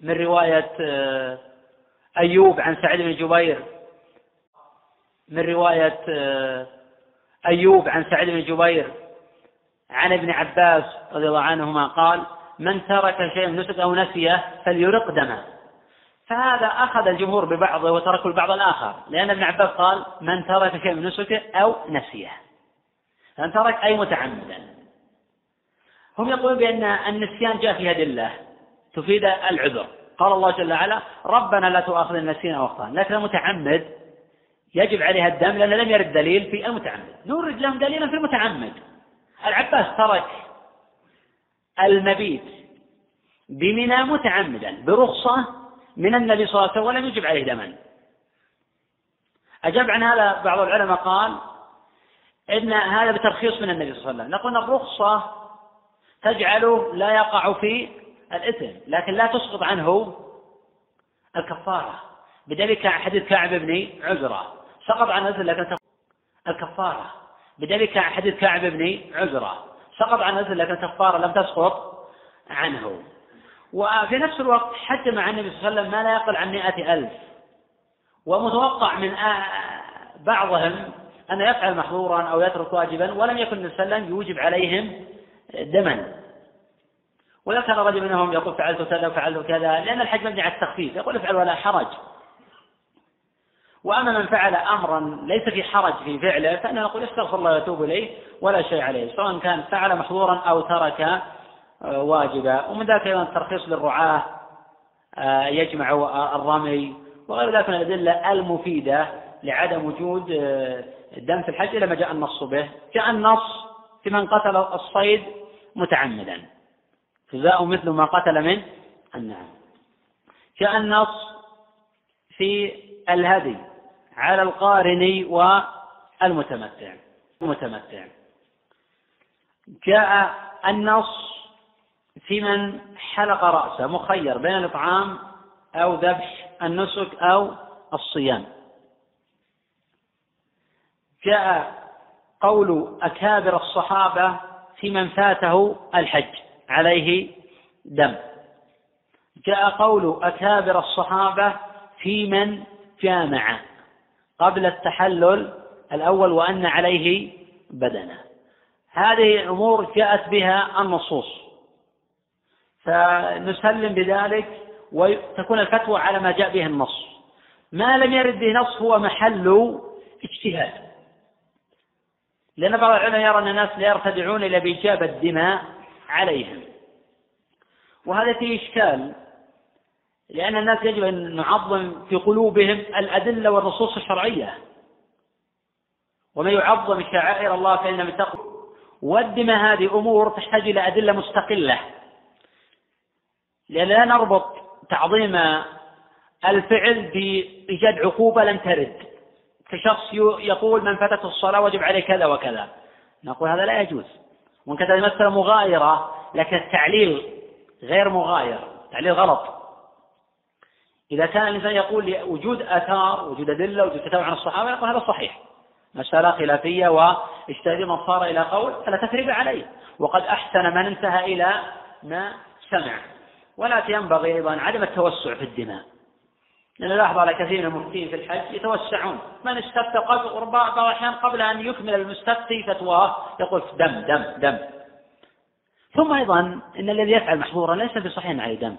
من رواية آه، أيوب عن سعيد بن جبير. من رواية آه، أيوب عن سعيد بن جبير. عن ابن عباس رضي الله عنهما قال من ترك شيئا نسك أو نسيه فليرق دمه. فهذا أخذ الجمهور ببعضه وتركوا البعض الآخر لأن ابن عباس قال من ترك شيئا من نسكه أو نسيه. من ترك أي متعمدا. هم يقولون بأن النسيان جاء في أدلة تفيد العذر. قال الله جل وعلا ربنا لا تؤاخذنا نسينا واخطانا لكن المتعمد يجب عليها الدم لأن لم يرد دليل في المتعمد. نورد لهم دليلا في المتعمد. العباس ترك المبيت بمنى متعمدا برخصة من النبي صلى الله عليه وسلم ولم يجب عليه دما. أجاب عن هذا بعض العلماء قال إن هذا بترخيص من النبي صلى الله عليه وسلم. نقول الرخصة تجعله لا يقع في الإثم لكن لا تسقط عنه الكفارة. بدليل حديث كعب بن عزرة. سقط عن الإثم لكن الكفارة. بدليل حديث كعب بن عزرة. سقط عن الإثم لكن الكفارة لم تسقط عنه. وفي نفس الوقت حج مع النبي صلى الله عليه وسلم ما لا يقل عن مائة ألف. ومتوقع من بعضهم أن يفعل محظورا أو يترك واجبا ولم يكن النبي صلى الله عليه وسلم يوجب عليهم دما. وذكر رجل منهم يقول فعلت كذا وفعلت كذا لأن الحج مبني على التخفيف. يقول افعل ولا حرج. وأما من فعل أمرا ليس في حرج في فعله فإنه نقول استغفر الله ويتوب إليه ولا شيء عليه سواء كان فعل محظورا أو ترك آه، واجبا. ومن ذلك أيضا الترخيص للرعاة آه، يجمع الرمي وغير ذلك من الأدلة المفيدة لعدم وجود آه، الدم في الحج إلى ما جاء النص به. جاء النص في من قتل الصيد متعمدا. جزاء مثل ما قتل من؟ النعم. جاء النص في الهدي على القارن والمتمتع. المتمتع. جاء النص في من حلق رأسه مخير بين الإطعام أو ذبح النسك أو الصيام. جاء قول أكابر الصحابة في من فاته الحج. عليه دم. جاء قول أكابر الصحابة في من جامع قبل التحلل الأول وأن عليه بدنه. هذه أمور جاءت بها النصوص. فنسلم بذلك وتكون الفتوى على ما جاء به النص. ما لم يرد به نص هو محل اجتهاد. لأن بعض العلماء يرى أن الناس لا يرتدعون إلى بإجابة الدماء عليهم. وهذا فيه إشكال لأن الناس يجب أن نعظم في قلوبهم الأدلة والنصوص الشرعية. ومن يعظم شعائر الله فإن من تقوى. والدماء هذه أمور تحتاج إلى أدلة مستقلة. لأن لا نربط تعظيم الفعل بإيجاد عقوبة لم ترد. كشخص يقول من فاتته الصلاة وجب عليه كذا وكذا. نقول هذا لا يجوز. وإن كانت المسألة مغايرة لكن التعليل غير مغاير تعليل غلط. إذا كان الإنسان يقول وجود آثار وجود أدلة وجود كتاب عن الصحابة يقول هذا صحيح. مسألة خلافية واجتهاد من صار إلى قول فلا تثريب عليه. وقد أحسن من انتهى إلى ما سمع. ولكن ينبغي أيضا عدم التوسع في الدماء. لأن لاحظ على كثير من المفتين في الحج يتوسعون. من استفتى قبل بعض الأحيان قبل أن يكمل المستفتي فتواه يقول دم دم دم. ثم أيضا إن الذي يفعل محظورا ليس بصحيح عليه دم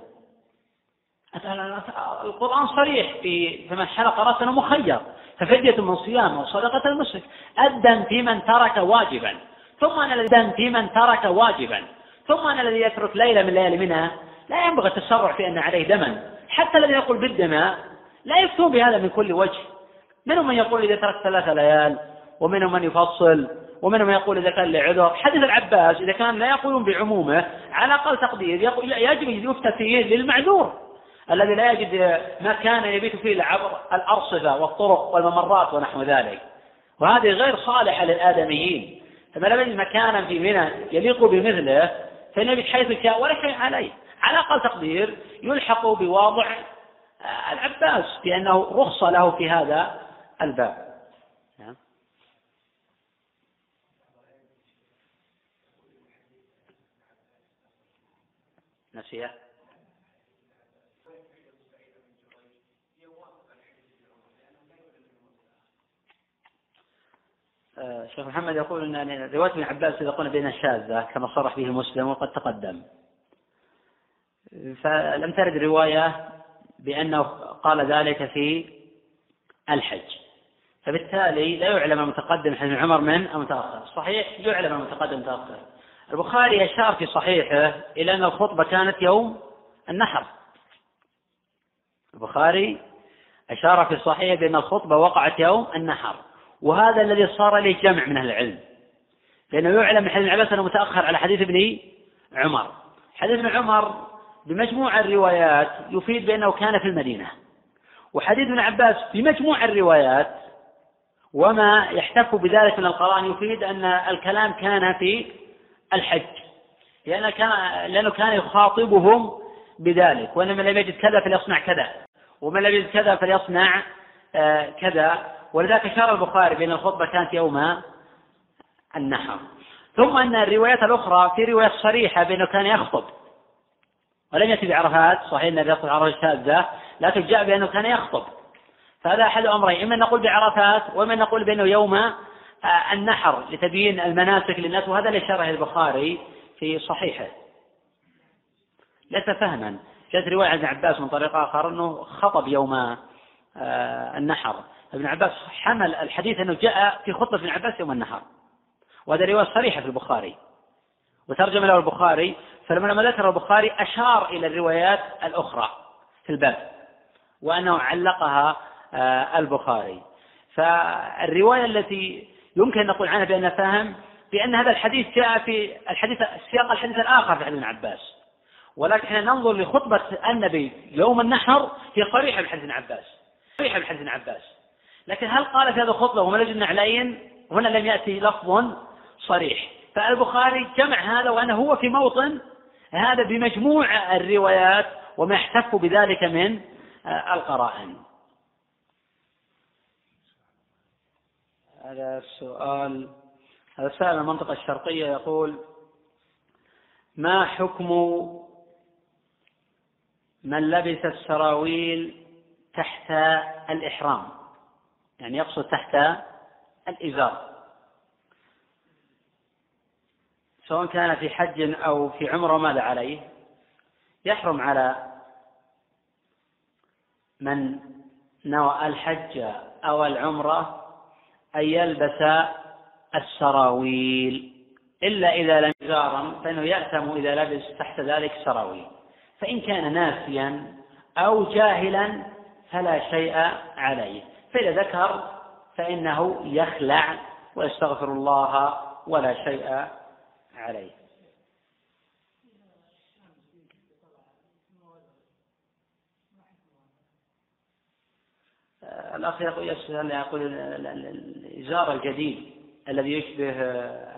القرآن صريح في فمن حلق رأسا مخير. ففدية من صيام أو صدقة المسلم الدم في من ترك واجبا. ثم أن الدم في من ترك واجبا. ثم أن الذي يترك ليلة من ليالي منها. لا ينبغي التسرع في أن عليه دما. حتى الذي يقول بالدماء لا يفتون بهذا من كل وجه. منهم من يقول إذا ترك ثلاثة ليال ومنهم من يفصل ومنهم من يقول إذا كان لعذر. حديث العباس إذا كان لا يقولون بعمومه على أقل تقدير يجب يفتى فيه للمعذور. الذي لا يجد مكانا يبيت فيه لعبر الأرصفة والطرق والممرات ونحو ذلك. وهذه غير صالحة للآدميين. فما لم يجد مكانا في منى يليق بمثله فإنه حيث شاء ولا شيء عليه. على أقل تقدير يلحق بواضع العباس بأنه رخص له في هذا الباب. نعم. نسيه آه، شيخ محمد يقول إن رواية ابن عباس اذا قلنا بين شاذة كما صرح به مسلم وقد تقدم. فلم ترد رواية بأنه قال ذلك في الحج. فبالتالي لا يعلم المتقدم حديث عمر من المتأخر. صحيح يعلم المتقدم المتاخر البخاري أشار في صحيحه إلى أن الخطبة كانت يوم النحر. البخاري أشار في صحيحه بأن الخطبة وقعت يوم النحر. وهذا الذي صار له جمع من أهل العلم. لأنه يعلم من حديث عباس أنه متأخر على حديث ابن عمر. حديث ابن عمر بمجموع الروايات يفيد بأنه كان في المدينة. وحديث ابن عباس بمجموع الروايات وما يحتف بذلك من القرآن يفيد أن الكلام كان في الحج. لأنه كان لأنه كان يخاطبهم بذلك. وأن من لم يجد كذا فليصنع كذا. ومن لم يجد كذا فليصنع آه، كذا. ولذلك أشار البخاري بأن الخطبة كانت يوم النحر. ثم أن الروايات الأخرى في رواية صريحة بأنه كان يخطب. ولم يأتي بعرفات صحيح أن يخطب عرفات شاذة لكن جاء بأنه كان يخطب. فهذا أحد أمرين إما نقول بعرفات وإما نقول بأنه يوم آه، النحر لتبيين المناسك للناس وهذا اللي شرح البخاري في صحيحه. ليس فهما. جاءت رواية عن ابن عباس من طريق آخر أنه خطب يوم آه، النحر. ابن عباس حمل الحديث أنه جاء في خطبة ابن عباس يوم النهار وهذا رواية صريحة في البخاري. وترجم له البخاري فلما ذكر البخاري أشار إلى الروايات الأخرى في الباب وأنه علقها آه، البخاري. فالرواية التي يمكن أن نقول عنها بأنها فهم بأن هذا الحديث جاء في الحديث سياق الحديث الآخر في حديث ابن عباس. ولكن إحنا ننظر لخطبة النبي يوم النحر هي صريحة بحديث ابن عباس. صريحة بحديث ابن عباس. لكن هل قال في هذه الخطبة وما نجد نعلين هنا لم يأتي لفظ صريح. فالبخاري جمع هذا وأنه هو في موطن هذا بمجموع الروايات وما يحتف بذلك من آه، القرائن. هذا السؤال هذا السائل من المنطقة الشرقية يقول ما حكم من لبس السراويل تحت الإحرام؟ يعني يقصد تحت الإزار. سواء كان في حج أو في عمرة ماذا عليه؟ يحرم على من نوى الحج أو العمرة أن يلبس السراويل إلا إذا لم إزارا فإنه يأثم إذا لبس تحت ذلك سراويل. فإن كان ناسيا أو جاهلا فلا شيء عليه. فإذا ذكر فإنه يخلع ويستغفر الله ولا شيء عليه. الأخ يقول يسأل يقول الإزار الجديد الذي يشبه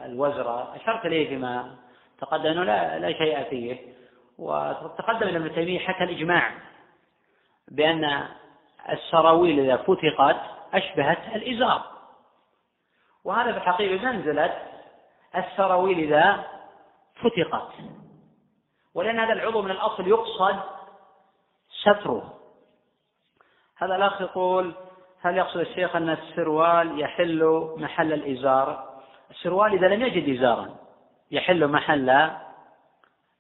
الوزرة أشرت إليه فيما تقدم أنه لا, لا شيء فيه. وتقدم ابن تيمية حكى الإجماع بأن السراويل إذا فتقت أشبهت الإزار. وهذا في الحقيقة منزلة السراويل إذا فتقت. ولأن هذا العضو من الأصل يقصد ستره. هذا الأخ يقول هل يقصد الشيخ أن السروال يحل محل الإزار؟ السروال إذا لم يجد إزارا يحل محل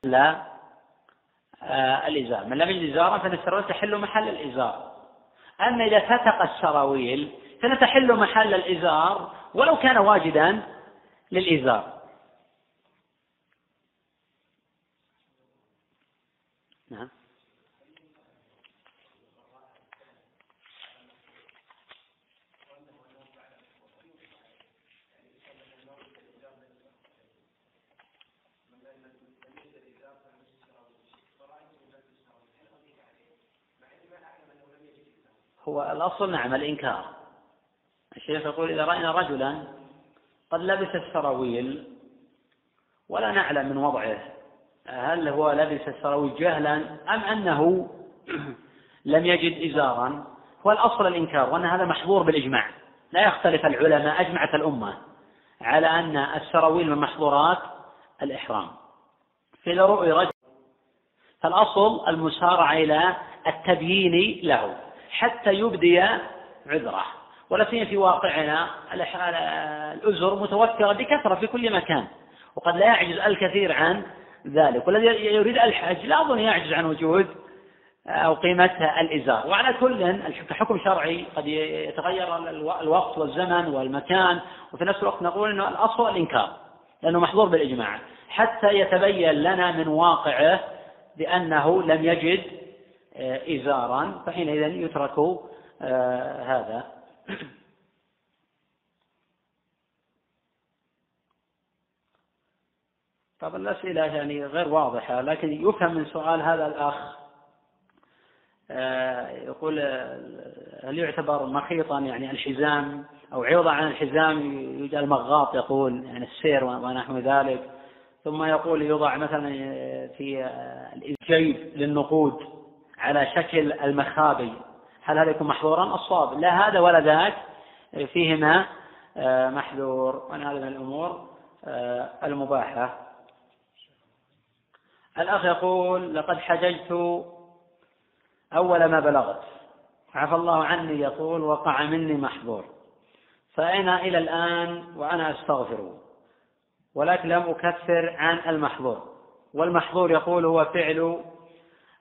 لا آه الإزار. من لم يجد إزارا فإن السروال تحل محل الإزار. أما إذا فتق السراويل فنتحل محل الإزار ولو كان واجدا للإزار. نعم. هو الأصل نعم الإنكار. الشيخ يقول إذا رأينا رجلا قد لبس السراويل ولا نعلم من وضعه هل هو لبس السراويل جهلا أم أنه لم يجد إزارا؟ هو الأصل الإنكار وأن هذا محظور بالإجماع. لا يختلف العلماء أجمعت الأمة على أن السراويل من محظورات الإحرام. فإذا رؤي رجل فالأصل المسارعة إلى التبيين له حتى يبدي عذره. ولا سيما في واقعنا الأزر متوفرة بكثرة في كل مكان وقد لا يعجز الكثير عن ذلك والذي يريد الحج لا أظن يعجز عن وجود أو قيمة الإزار. وعلى كل كحكم شرعي قد يتغير الوقت والزمن والمكان وفي نفس الوقت نقول أنه الأصل الإنكار لأنه محظور بالإجماع حتى يتبين لنا من واقعه بأنه لم يجد آه، إزارا فحينئذ يترك آه، هذا. طب الأسئلة يعني غير واضحة لكن يفهم من سؤال هذا الأخ آه، يقول هل يعتبر مخيطا يعني الحزام أو عوضا عن الحزام؟ يوجد المغاط يقول يعني السير ونحو ذلك. ثم يقول يوضع مثلا في الجيب للنقود على شكل المخابي هل هذا يكون محظورا؟ الصواب. لا هذا ولا ذاك. فيهما آه، محذور. وأن هذا من الأمور آه، المباحة. الأخ يقول لقد حججت أول ما بلغت. عفى الله عني. يقول وقع مني محظور. فأنا إلى الآن وأنا أستغفر؟ ولكن لم أكفر عن المحظور. والمحظور يقول هو فعل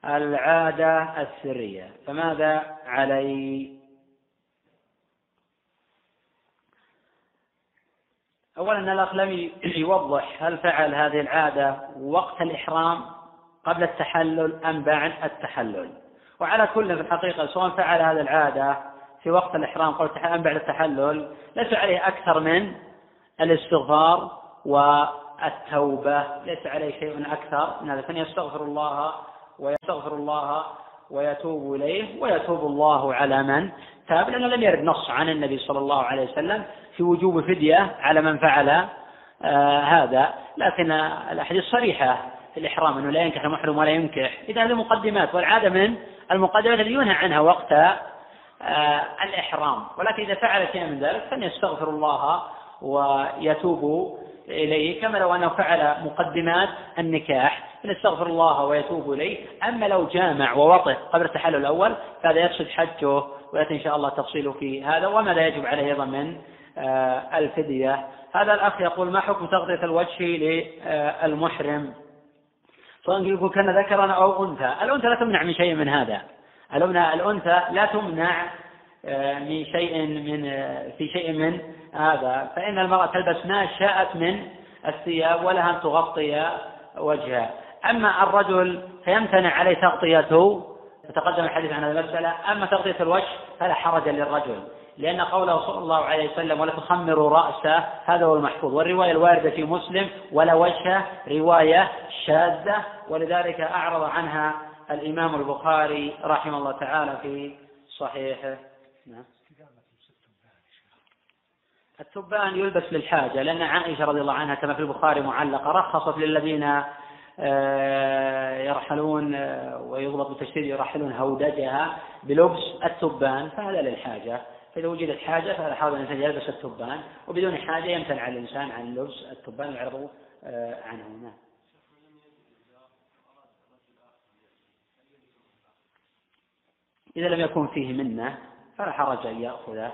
العادة السرية. فماذا علي؟ أولا الأخ لم يوضح هل فعل هذه العادة وقت الإحرام قبل التحلل أم بعد التحلل. وعلى كل في الحقيقة سواء فعل هذه العادة في وقت الإحرام قبل أم بعد التحلل ليس عليه أكثر من الاستغفار والتوبة. ليس عليه شيء أكثر من هذا. فليستغفر الله ويستغفر الله ويتوب إليه ويتوب الله على من تاب لأنه لم يرد نص عن النبي صلى الله عليه وسلم في وجوب فدية على من فعل آه هذا. لكن الأحاديث صريحة في الإحرام أنه لا ينكح المحرم ولا ينكح. إذا هذه مقدمات والعادة من المقدمات التي ينهى عنها وقت آه الإحرام. ولكن إذا فعل شيئا من ذلك فليستغفر الله ويتوب إليه. كما لو أنه فعل مقدمات النكاح. فنستغفر الله ويتوب إليه. أما لو جامع ووطئ قبل التحلل الأول فهذا يفسد حجه ويأتي إن شاء الله تفصيله في هذا وما لا يجب عليه أيضا من آه، الفدية. هذا الأخ يقول ما حكم تغطية الوجه للمحرم؟ سواء يقول كان ذكرا أو أنثى. الأنثى لا تمنع من شيء من هذا. الأنثى لا تمنع آه، من شيء من آه، في شيء من هذا. فإن المرأة تلبس ما شاءت من الثياب ولها أن تغطي وجهها. أما الرجل فيمتنع عليه تغطيته تقدم الحديث عن هذه المسألة. أما تغطية الوجه فلا حرج للرجل لأن قوله صلى الله عليه وسلم ولا تخمروا رأسه هذا هو المحفوظ. والرواية الواردة في مسلم ولا وجه رواية شاذة ولذلك أعرض عنها الإمام البخاري رحمه الله تعالى في صحيحه. نعم. التبان يلبس للحاجة لأن عائشة رضي الله عنها كما في البخاري معلقة رخصت للذين يرحلون آه، ويضبط بالتشديد يرحلون هودجها بلبس التبان فهذا للحاجة فإذا وجدت حاجة فهذا حاول الإنسان يلبس التبان وبدون حاجة يمتنع الإنسان عن لبس التبان ويعرض آه، عنه. نعم. إذا لم يكن فيه منة فلا حرج أن يأخذه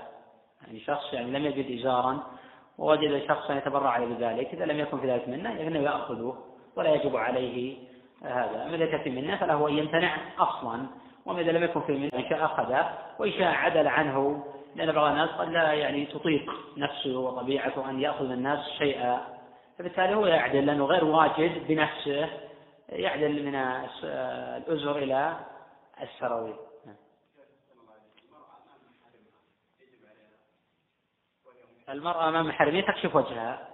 يعني شخص يعني لم يجد إزارا ووجد شخصا يتبرع بذلك. إذا لم يكن في ذلك منة فإنه يأخذه. ولا يجب عليه هذا. كان في منة فله أن يمتنع أصلا. إذا لم يكن في منة شاء وإن شاء عدل عنه. لأن بعض الناس قد لا يعني تطيق نفسه وطبيعته أن يأخذ من الناس شيئا. فبالتالي هو يعدل لأنه غير واجد بنفسه. يعدل من الأزر إلى السراويل المرأة أمام محرمين تكشف وجهها.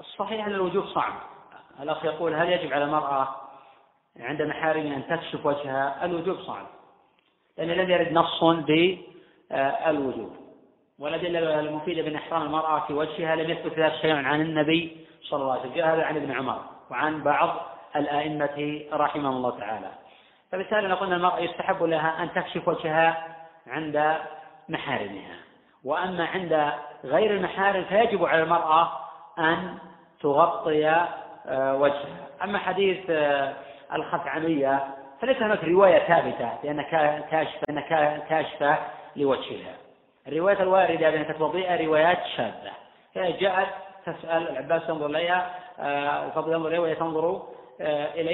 الصحيح أن الوجوب صعب الأخ يقول هل يجب على المرأة عند محارمها أن تكشف وجهها؟ الوجوب صعب لأن لم يرد نص بالوجوب والأدلة المفيدة بأن إحرام المرأة في وجهها لم يثبت ذلك شيء عن النبي صلى الله عليه وسلم. جاء هذا عن ابن عمر وعن بعض الأئمة رحمهم الله تعالى. فبالتالي نقول المرأة يستحب لها أن تكشف وجهها عند محارمها. وأما عند غير المحارم فيجب على المرأة أن تغطي آه، وجهها. أما حديث آه، الخثعمية فليس هناك رواية ثابتة لأنها كاشفة أنها كاشفة لوجهها. الروايات الواردة بأنها تتوضئ روايات شاذة. هي جاءت تسأل العباس ينظر إليها آه، الفضل ينظر إليها وهي تنظر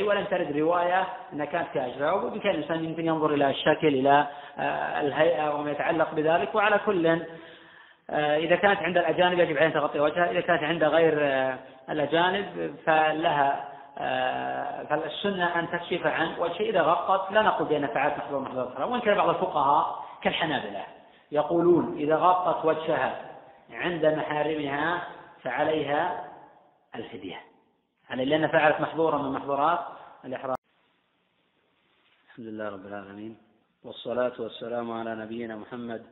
ولم ترد رواية أنها كانت كاشفة. وبإمكان الإنسان يمكن ينظر إلى الشكل إلى الهيئة وما يتعلق بذلك. وعلى كل إذا كانت عند الأجانب يجب عليها تغطي وجهها إذا كانت عند غير الأجانب فلها آه، فالسنة أن تكشف عن وجه. إذا غطت لا نقول بأن فعلت محظور محظور الحرام وإن كان بعض الفقهاء كالحنابلة يقولون إذا غطت وجهها عند محارمها فعليها الفدية. يعني لأن فعلت محظورا من محظورات الإحرام. الحمد لله رب العالمين والصلاة والسلام على نبينا محمد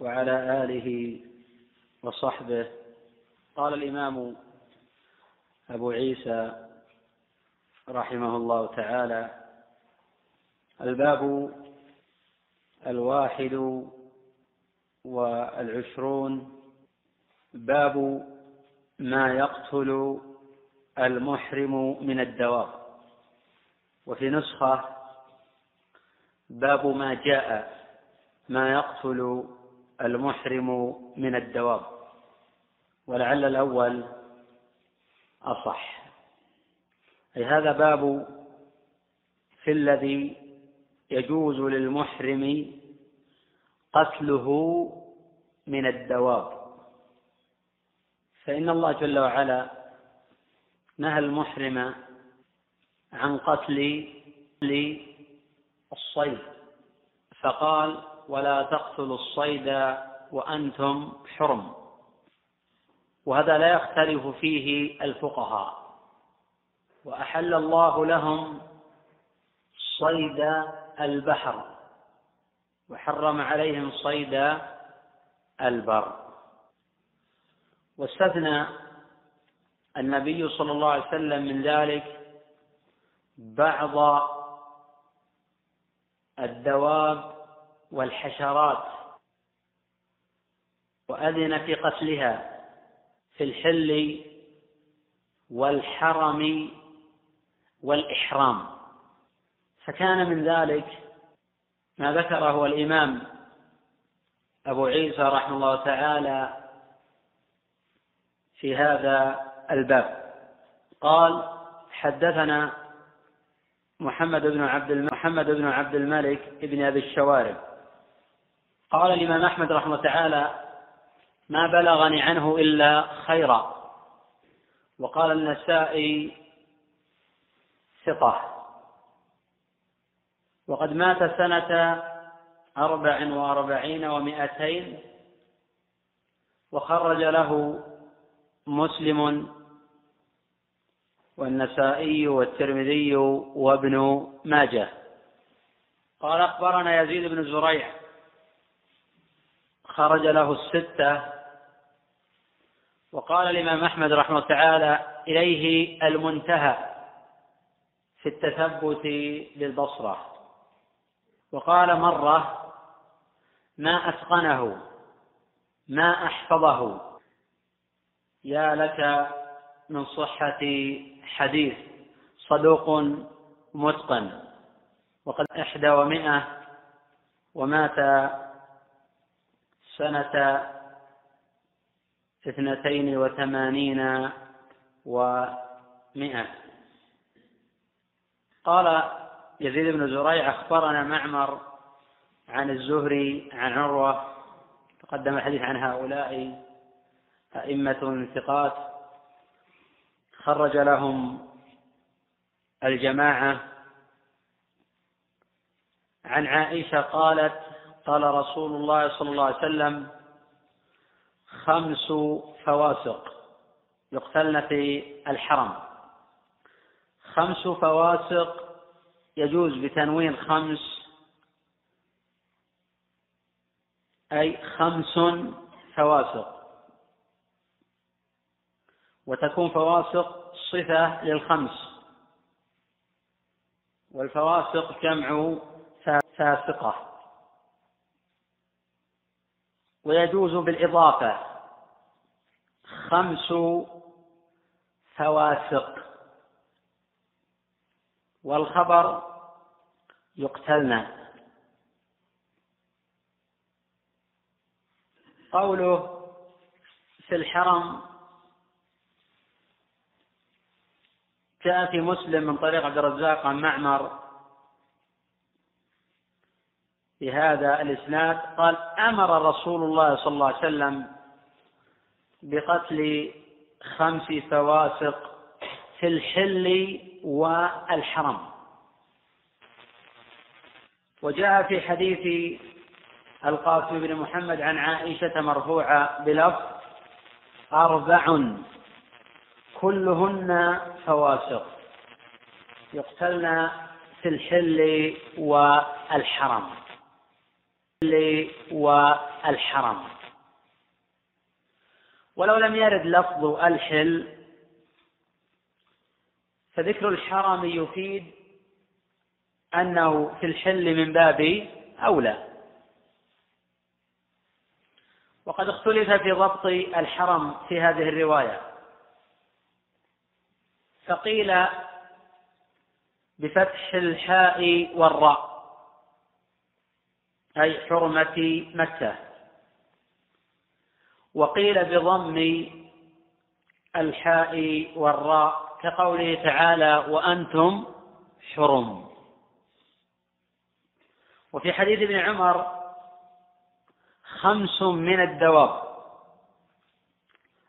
وعلى آله وصحبه. قال الإمام أبو عيسى رحمه الله تعالى الباب الواحد والعشرون. باب ما يقتل المحرم من الدواب وفي نسخة باب ما جاء ما يقتل المحرم من الدواب ولعل الأول أصح. أي هذا باب في الذي يجوز للمحرم قتله من الدواب. فإن الله جل وعلا نهى المحرم عن قتل الصيد فقال ولا تقتلوا الصيد وأنتم حرم. وهذا لا يختلف فيه الفقهاء. وأحل الله لهم صيد البحر وحرم عليهم صيد البر. واستثنى النبي صلى الله عليه وسلم من ذلك بعض الدواب والحشرات وأذن في قتلها في الحل والحرم والإحرام. فكان من ذلك ما ذكره الإمام أبو عيسى رحمه الله تعالى في هذا الباب. قال حدثنا محمد بن عبد محمد بن عبد الملك بن أبي الشوارب. قال الإمام أحمد رحمه تعالى ما بلغني عنه إلا خيرا. وقال النسائي ثقة. وقد مات سنة أربع وأربعين ومائتين وخرج له مسلم والنسائي والترمذي وابن ماجه. قال أخبرنا يزيد بن زريع خرج له الستة. وقال الإمام أحمد رحمه الله تعالى إليه المنتهى في التثبت للبصرة. وقال مرة ما أتقنه ما أحفظه. يا لك من صحة حديث صدوق متقن. وقد إحدى ومائة ومات سنة اثنتين وثمانين ومائة قال يزيد بن زريع أخبرنا معمر عن الزهري عن عروة تقدم الحديث عن هؤلاء أئمة ثقات. خرج لهم الجماعة. عن عائشة قالت قال رسول الله صلى الله عليه وسلم خمس فواسق يقتلن في الحرم. خمس فواسق يجوز بتنوين خمس أي خمس فواسق. وتكون فواسق صفة للخمس. والفواسق جمع فاسقة. ويجوز بالإضافة خمس فواسق. والخبر يقتلن قوله في الحرم جاء في مسلم من طريق عبد الرزاق عن معمر في هذا الإسناد قال أمر رسول الله صلى الله عليه وسلم بقتل خمس فواسق في الحل والحرم. وجاء في حديث القاسم بن محمد عن عائشة مرفوعة بلفظ أربع كلهن فواسق يقتلن في الحل والحرم. والحرم ولو لم يرد لفظ الحل فذكر الحرم يفيد أنه في الحل من باب أولى. وقد اختلف في ضبط الحرم في هذه الرواية. فقيل بفتح الحاء والراء. أي حرمة مكة. وقيل بضم الحاء والراء كقوله تعالى وأنتم حرم. وفي حديث ابن عمر خمس من الدواب.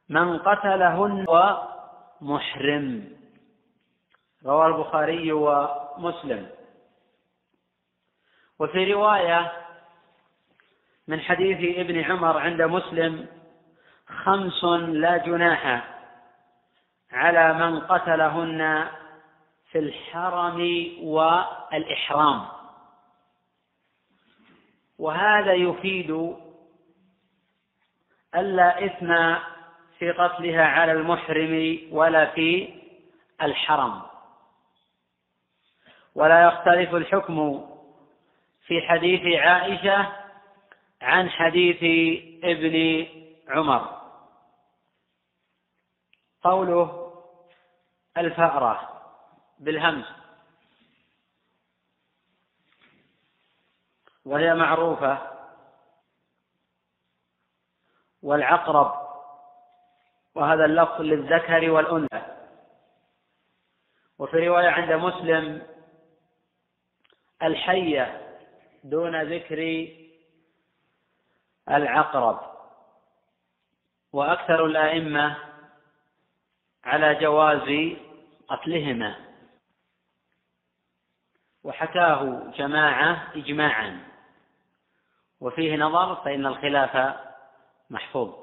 من قتلهن ومحرم رواه البخاري ومسلم. وفي رواية من حديث ابن عمر عند مسلم خمس لا جناح على من قتلهن في الحرم والإحرام. وهذا يفيد ألا إثم في قتلها على المحرم ولا في الحرم. ولا يختلف الحكم في حديث عائشة عن حديث ابن عمر. قوله الفأرة بالهمز. وهي معروفة. والعقرب. وهذا اللفظ للذكر والأنثى. وفي رواية عند مسلم الحية دون ذكر العقرب. وأكثر الأئمة على جواز قتلهما. وحكاه جماعة إجماعا. وفيه نظر فإن الخلاف محفوظ.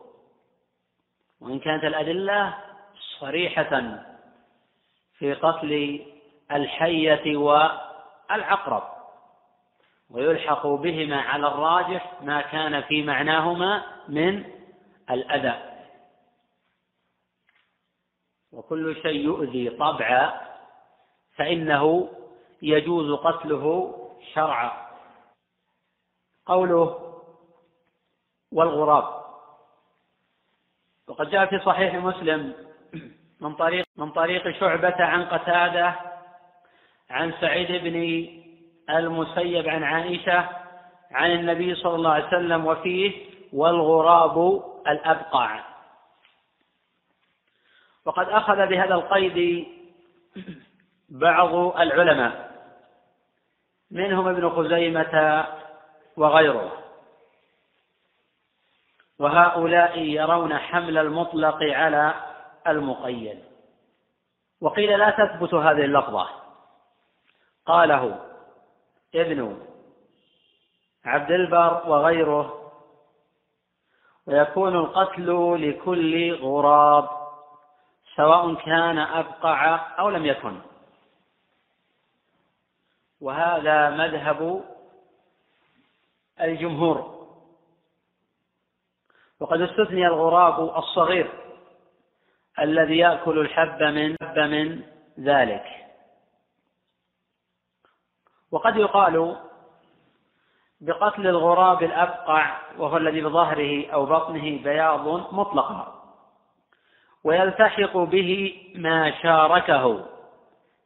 وإن كانت الأدلة صريحة في قتل الحية والعقرب. ويلحق بهما على الراجح ما كان في معناهما من الأذى. وكل شيء يؤذي طبعا فإنه يجوز قتله شرعا. قوله والغراب. وقد جاء في صحيح مسلم من طريق من طريق شعبة عن قتادة عن سعيد بن المسيب عن عائشة عن النبي صلى الله عليه وسلم وفيه والغراب الأبقع. وقد أخذ بهذا القيد بعض العلماء منهم ابن خزيمة وغيره. وهؤلاء يرون حمل المطلق على المقيد. وقيل لا تثبت هذه اللفظة. قاله ابن عبد البر وغيره ويكون القتل لكل غراب سواء كان أبقع أو لم يكن. وهذا مذهب الجمهور. وقد استثني الغراب الصغير الذي يأكل الحب من من ذلك. وقد يقال بقتل الغراب الأبقع وهو الذي بظهره أو بطنه بياض مطلقا ويلتحق به ما شاركه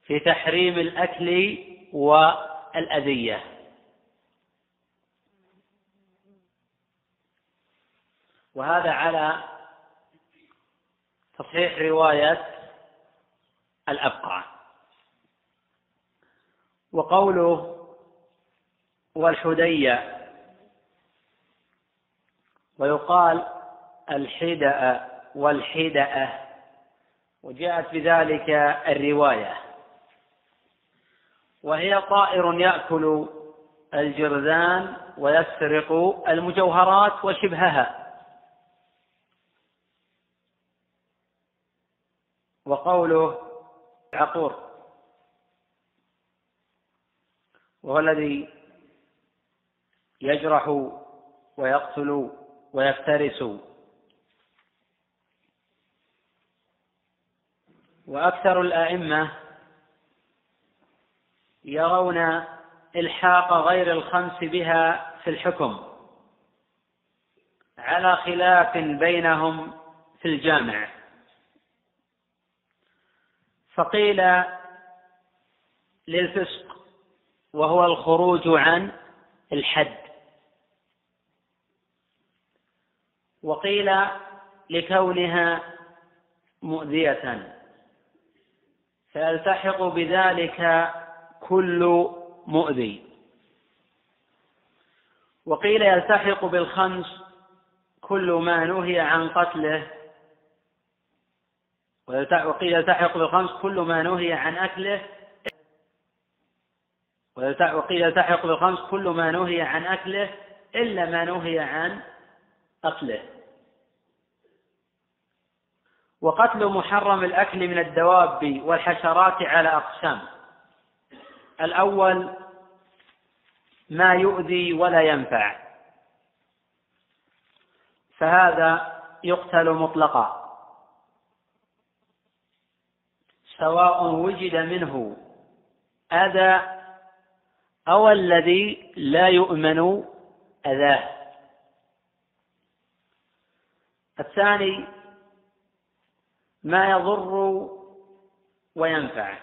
في تحريم الأكل والأذية. وهذا على تصحيح رواية الأبقع. وقوله والحدية. ويقال الحدأ والحدأة وجاءت بذلك الرواية. وهي طائر يأكل الجرذان ويسرق المجوهرات وشبهها. وقوله عقور. وهو الذي يجرح ويقتل ويفترس. وأكثر الأئمة يرون إلحاق غير الخمس بها في الحكم على خلاف بينهم في الجامع. فقيل للفسق وهو الخروج عن الحد. وقيل لكونها مؤذية. فيلتحق بذلك كل مؤذي. وقيل يلتحق بالخمس كل ما نهي عن قتله. وقيل يلتحق بالخمس كل ما نهي عن أكله. وقيل يلتحق بالخمس كل ما نهي عن أكله إلا ما نهي عن قتله وقتل محرم الأكل من الدواب والحشرات على أقسام. الأول ما يؤذي ولا ينفع. فهذا يقتل مطلقا. سواء وجد منه أذى أو الذي لا يؤمن أذاه. الثاني ما يضر وينفع.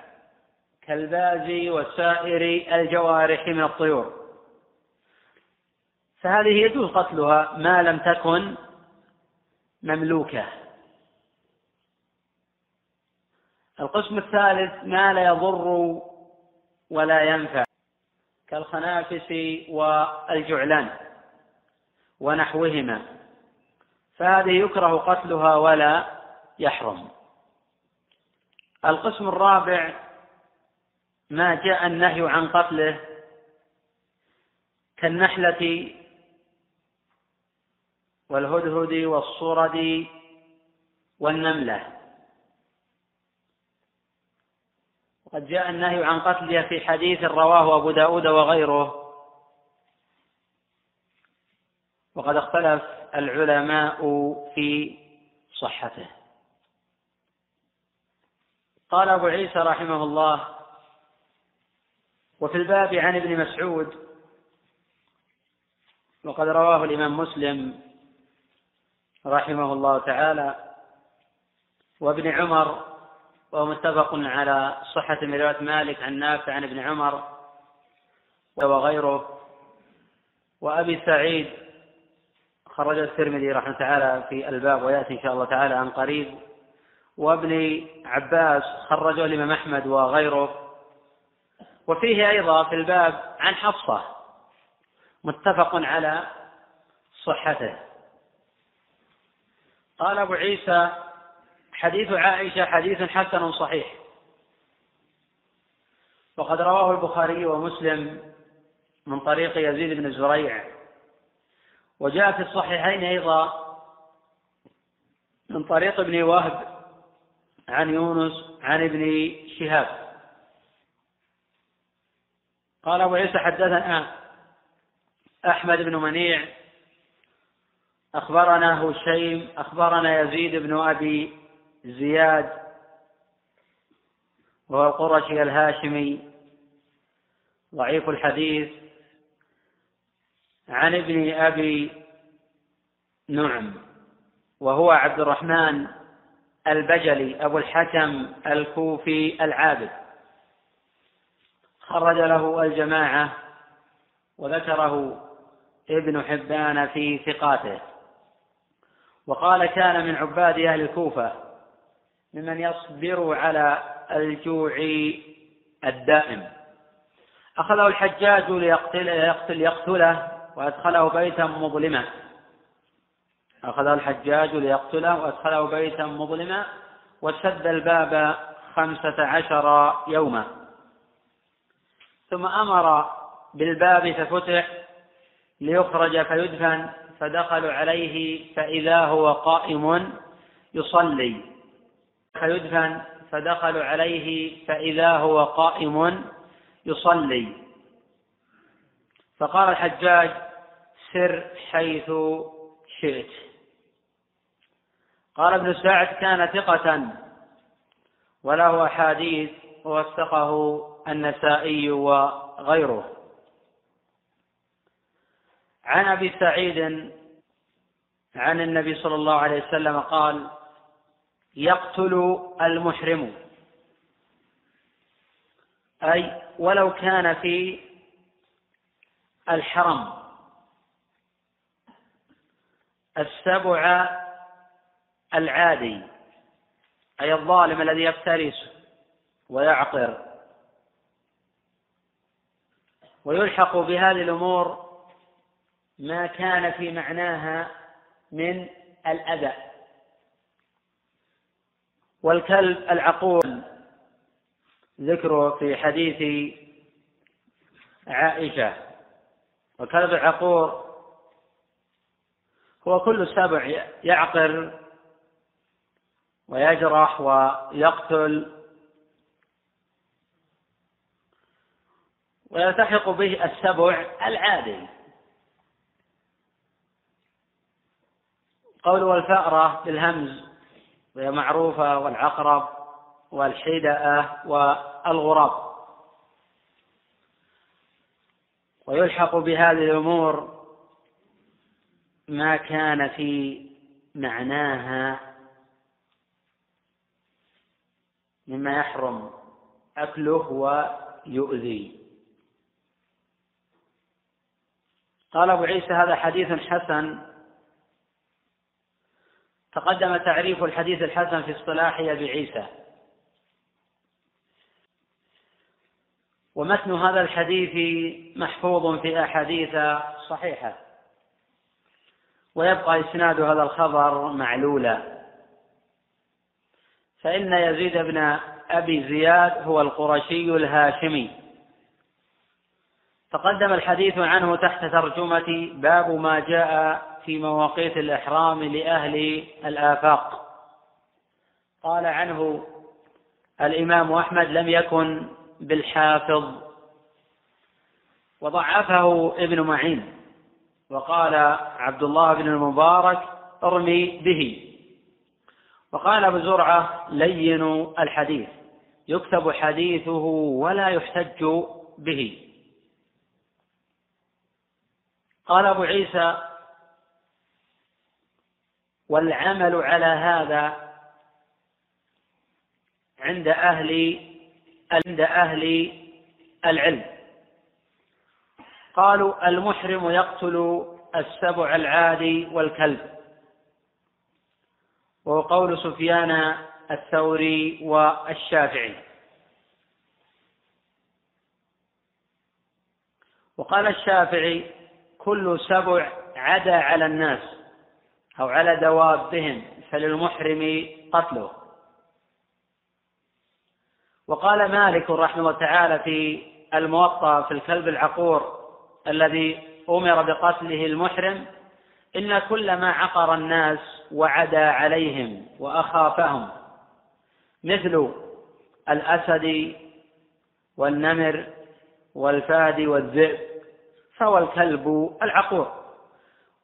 كالباز وسائر الجوارح من الطيور. فهذه يجوز قتلها ما لم تكن مملوكة. القسم الثالث ما لا يضر ولا ينفع. كالخنافس والجعلان ونحوهما فهذه يكره قتلها ولا يحرم. القسم الرابع ما جاء النهي عن قتله كالنحلة والهدهد والصرد والنملة. قد جاء النهي عن قتلها في حديث رواه أبو داود وغيره. وقد اختلف العلماء في صحته. قال أبو عيسى رحمه الله وفي الباب عن ابن مسعود وقد رواه الإمام مسلم رحمه الله تعالى وابن عمر وهو متفق على صحة من رواية مالك عن نافع عن ابن عمر وغيره وأبي سعيد خرج الترمذي رحمه تعالى في الباب ويأتي إن شاء الله تعالى عن قريب. وابن عباس خرجه الإمام أحمد وغيره. وفيه أيضا في الباب عن حفصة متفق على صحته. قال أبو عيسى حديث عائشة حديث حسن صحيح. وقد رواه البخاري ومسلم من طريق يزيد بن زريع. وجاء في الصحيحين أيضا من طريق ابن وهب عن يونس عن ابن شهاب. قال أبو عيسى حدثنا أحمد بن منيع أخبرنا هشيم أخبرنا يزيد بن أبي زياد وهو القرشي الهاشمي ضعيف الحديث عن ابن أبي نعم وهو عبد الرحمن البجلي أبو الحكم الكوفي العابد. خرج له الجماعة وذكره ابن حبان في ثقاته. وقال كان من عباد أهل الكوفة ممن يصبر على الجوع الدائم. أخذه الحجاج ليقتل يقتل يقتله وأدخله بيتا مظلما. أخذه الحجاج ليقتله وأدخله بيتا مظلما وسد الباب خمسة عشر يوما. ثم أمر بالباب ففتح ليخرج فيدفن فدخلوا عليه فإذا هو قائم يصلي. فيدفن فدخلوا عليه فإذا هو قائم يصلي. فقال الحجاج سر حيث شئت. قال ابن سعد كان ثقة وله أحاديث ووثقه النسائي وغيره. عن أبي سعيد عن النبي صلى الله عليه وسلم قال يقتل المحرم. أي ولو كان في الحرم. السبع العادي أي الظالم الذي يفترس ويعقر. ويلحق بهذه الأمور ما كان في معناها من الأذى. والكلب العقول. ذكره في حديث عائشة. وكلب العقور هو كل سبع يعقر ويجرح ويقتل ويلتحق به السبع العادي قول والفأرة بالهمز وهي معروفة والعقرب والحدأة والغراب. ويلحق بهذه الأمور ما كان في معناها مما يحرم أكله ويؤذي. قال أبو عيسى هذا حديث حسن تقدم تعريف الحديث الحسن في اصطلاح أبي عيسى. ومتن هذا الحديث محفوظ في أحاديث صحيحة. ويبقى إسناد هذا الخبر معلولا. فإن يزيد بن أبي زياد هو القرشي الهاشمي. تقدم الحديث عنه تحت ترجمة باب ما جاء في مواقيت الإحرام لأهل الآفاق. قال عنه الإمام أحمد لم يكن بالحافظ. وضعفه ابن معين. وقال عبد الله بن المبارك ارمي به. وقال أبو زرعة لين الحديث. يكتب حديثه ولا يحتج به. قال أبو عيسى والعمل على هذا عند أهل عند أهل العلم. قالوا المحرم يقتل السبع العادي والكلب. وهو قول سفيان الثوري والشافعي. وقال الشافعي كل سبع عدا على الناس. أو على دوابهم فللمحرم قتله. وقال مالك رحمه الله تعالى في الموطأ في الكلب العقور الذي أمر بقتله المحرم إن كل ما عقر الناس وعدا عليهم وأخافهم مثل الأسد والنمر والفاد والذئب فهو الكلب العقور.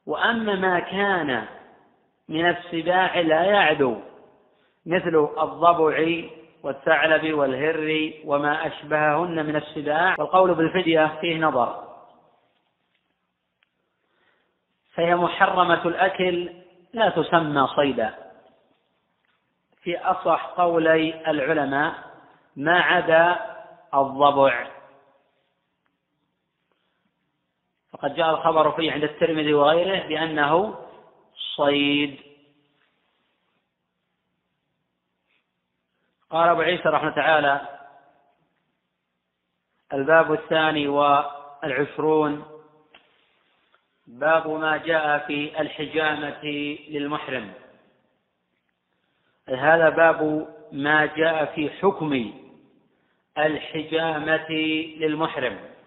وأما ما كان من السباع لا يعدو مثل الضبع والثعلب والهر وما أشبههن من السباع والقول بالفدية فيه نظر. فهي محرمة الأكل لا تسمى صيدا. في أصح قولي العلماء ما عدا الضبع. فقد جاء الخبر فيه عند الترمذي وغيره بأنه صيد قال أبو عيسى رحمه تعالى الباب الثاني والعشرون. باب ما جاء في الحجامة للمحرم. هذا باب ما جاء في حكم الحجامة للمحرم.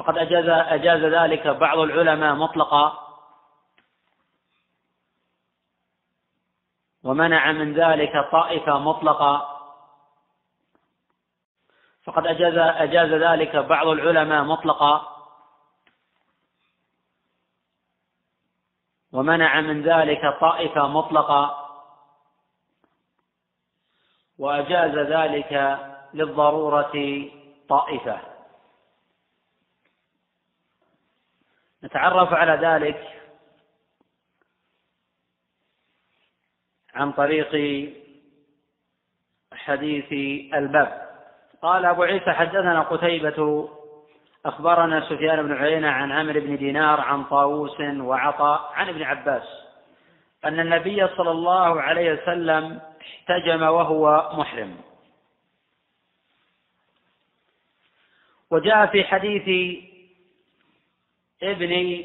فقد أجاز أجاز ذلك بعض العلماء مطلقا. ومنع من ذلك طائفة مطلقة. فقد أجاز أجاز ذلك بعض العلماء مطلقا. ومنع من ذلك طائفة مطلقة وأجاز ذلك للضرورة طائفة. نتعرف على ذلك عن طريق حديث الباب. قال أبو عيسى حدثنا قتيبة أخبرنا سفيان بن عيينة عن عمرو بن دينار عن طاووس وعطاء عن ابن عباس أن النبي صلى الله عليه وسلم احتجم وهو محرم. وجاء في حديث ابن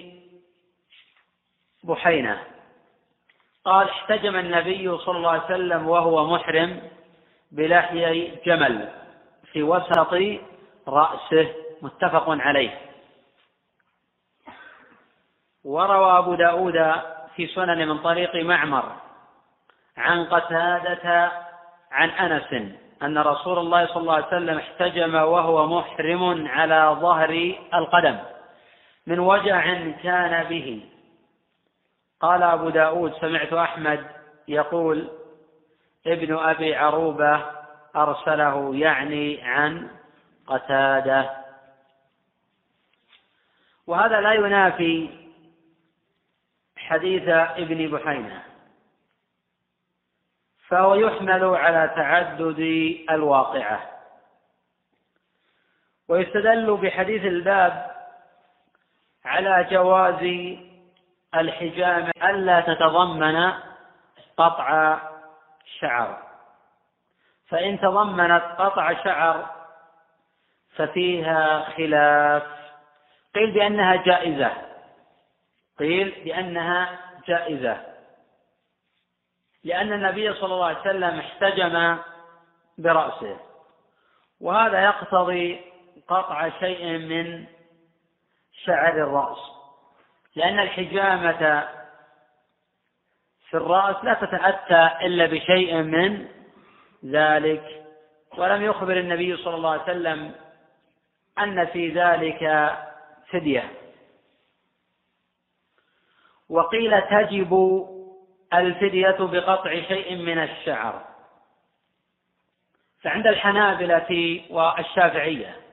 بحينة. قال احتجم النبي صلى الله عليه وسلم وهو محرم بلحيي جمل في وسط رأسه متفق عليه. وروى أبو داود في سنن من طريق معمر عن قتادة عن أنس أن رسول الله صلى الله عليه وسلم احتجم وهو محرم على ظهر القدم. من وجع كان به. قال أبو داود سمعت أحمد يقول ابن أبي عروبة أرسله يعني عن قتادة. وهذا لا ينافي حديث ابن بحينة فهو يحمل على تعدد الواقعة. ويستدل بحديث الباب على جواز الحجامة ألا تتضمن قطع شعر. فإن تضمنت قطع شعر ففيها خلاف. قيل بأنها جائزة. قيل بأنها جائزة. لأن النبي صلى الله عليه وسلم احتجم برأسه. وهذا يقتضي قطع شيء من شعر الرأس. لأن الحجامة في الرأس لا تتأتى إلا بشيء من ذلك. ولم يخبر النبي صلى الله عليه وسلم أن في ذلك فدية. وقيل تجب الفدية بقطع شيء من الشعر. فعند الحنابلة والشافعية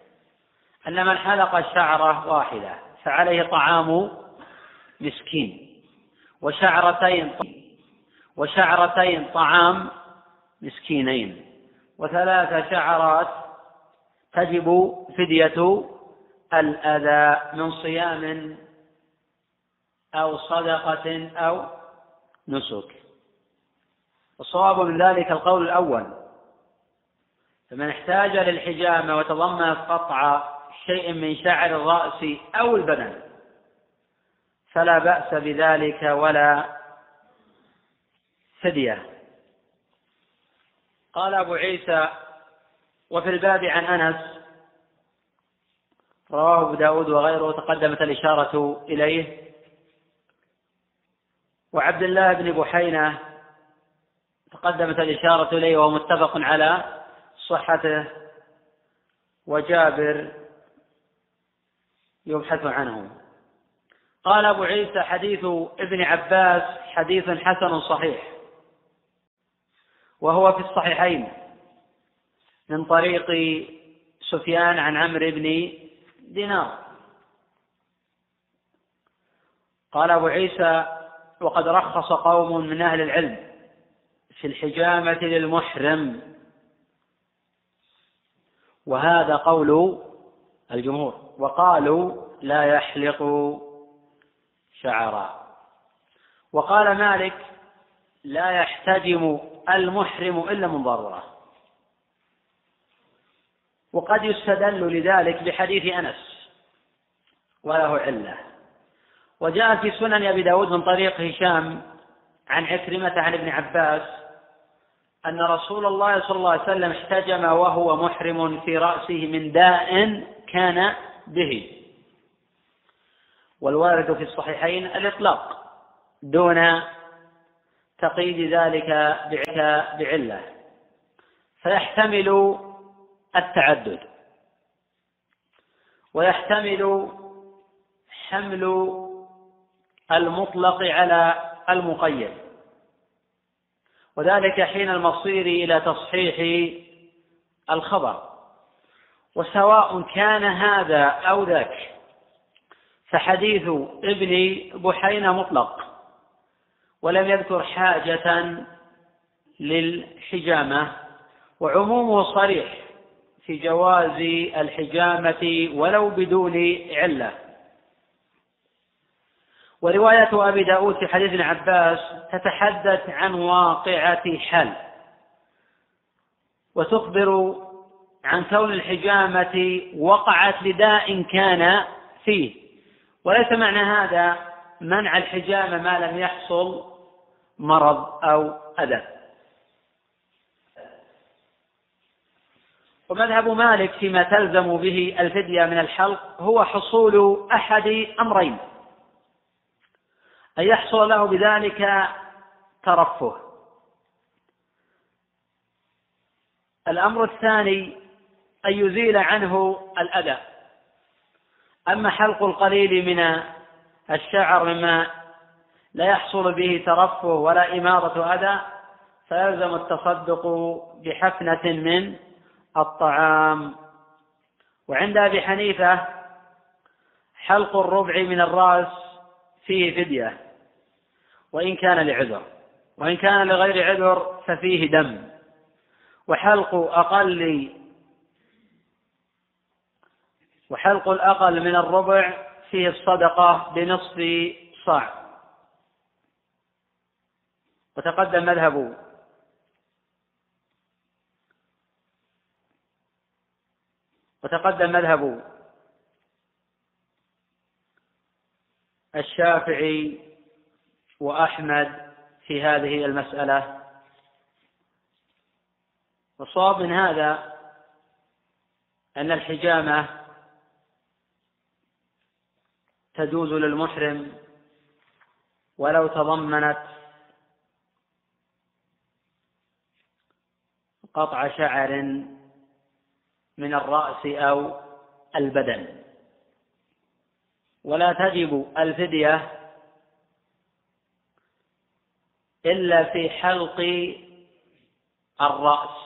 أن من حلق شعرة واحدة فعليه طعام مسكين. وشعرتين وشعرتين طعام مسكينين. وثلاث شعرات تجب فدية الأذى من صيام أو صدقة أو نسك. الصواب من ذلك القول الأول. فمن احتاج للحجامة وتضمنت قطع شيء من شعر الرأس أو البدن. فلا بأس بذلك ولا فدية. قال أبو عيسى وفي الباب عن أنس رواه أبو داود وغيره تقدمت الإشارة إليه. وعبد الله بن بحينة تقدمت الإشارة إليه وهو متفق على صحته. وجابر يبحث عنه. قال أبو عيسى حديث ابن عباس حديث حسن صحيح. وهو في الصحيحين. من طريق سفيان عن عمرو بن دينار. قال أبو عيسى وقد رخص قوم من أهل العلم في الحجامة للمحرم. وهذا قول الجمهور. وقالوا لا يحلق شعرا. وقال مالك لا يحتجم المحرم إلا من ضرورة. وقد يستدل لذلك بحديث أنس وله علة. وجاء في سنن أبي داود من طريق هشام عن عكرمة عن ابن عباس أن رسول الله صلى الله عليه وسلم احتجم وهو محرم في رأسه من داء كان به. والوارد في الصحيحين الإطلاق دون تقييد ذلك بعلة. فيحتمل التعدد. ويحتمل حمل المطلق على المقيد. وذلك حين المصير إلى تصحيح الخبر. وسواء كان هذا أو ذاك فحديث ابن بحينة مطلق ولم يذكر حاجة للحجامة وعمومه صريح في جواز الحجامة ولو بدون علة. ورواية أبي داود في حديث ابن عباس تتحدث عن واقعة حل وتخبر عن كون الحجامة وقعت لداء كان فيه. وليس معنى هذا منع الحجامة ما لم يحصل مرض أو أذى. ومذهب مالك فيما تلزم به الفدية من الحلق هو حصول أحد أمرين. أن يحصل له بذلك ترفه. الأمر الثاني أن يزيل عنه الأذى. أما حلق القليل من الشعر مما لا يحصل به ترفه ولا إمارة أذى فيلزم التصدق بحفنة من الطعام. وعند أبي حنيفة حلق الربع من الرأس فيه فدية وإن كان لعذر وإن كان لغير عذر ففيه دم. وحلق أقل وحلق الأقل من الربع فيه الصدقة بنصف صاع. وتقدم مذهب وتقدم مذهب الشافعي وأحمد في هذه المسألة. والصواب من هذا أن الحجامة تجوز للمحرم ولو تضمنت قطع شعر من الرأس أو البدن. ولا تجب الفدية إلا في حلق الرأس.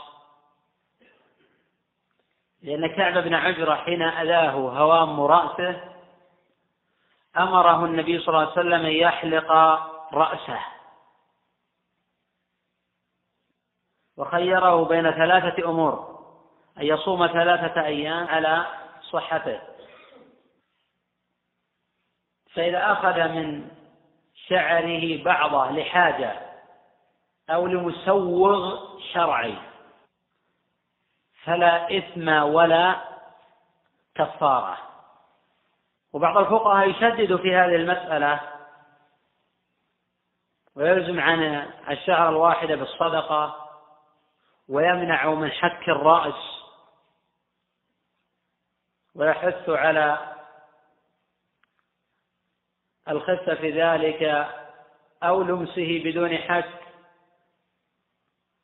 لأن كعب بن عجرة حين أذاه هوام رأسه أمره النبي صلى الله عليه وسلم أن يحلق رأسه. وخيره بين ثلاثة أمور. أن يصوم ثلاثة أيام على صحته. فإذا أخذ من شعره بعضة لحاجة أو لمسوغ شرعي فلا إثم ولا كفارة. وبعض الفقهاء يشدد في هذه المسألة ويلزم عن الشعر الواحدة بالصدقة ويمنع من حك الرأس ويحث على الخفة في ذلك أو لمسه بدون حك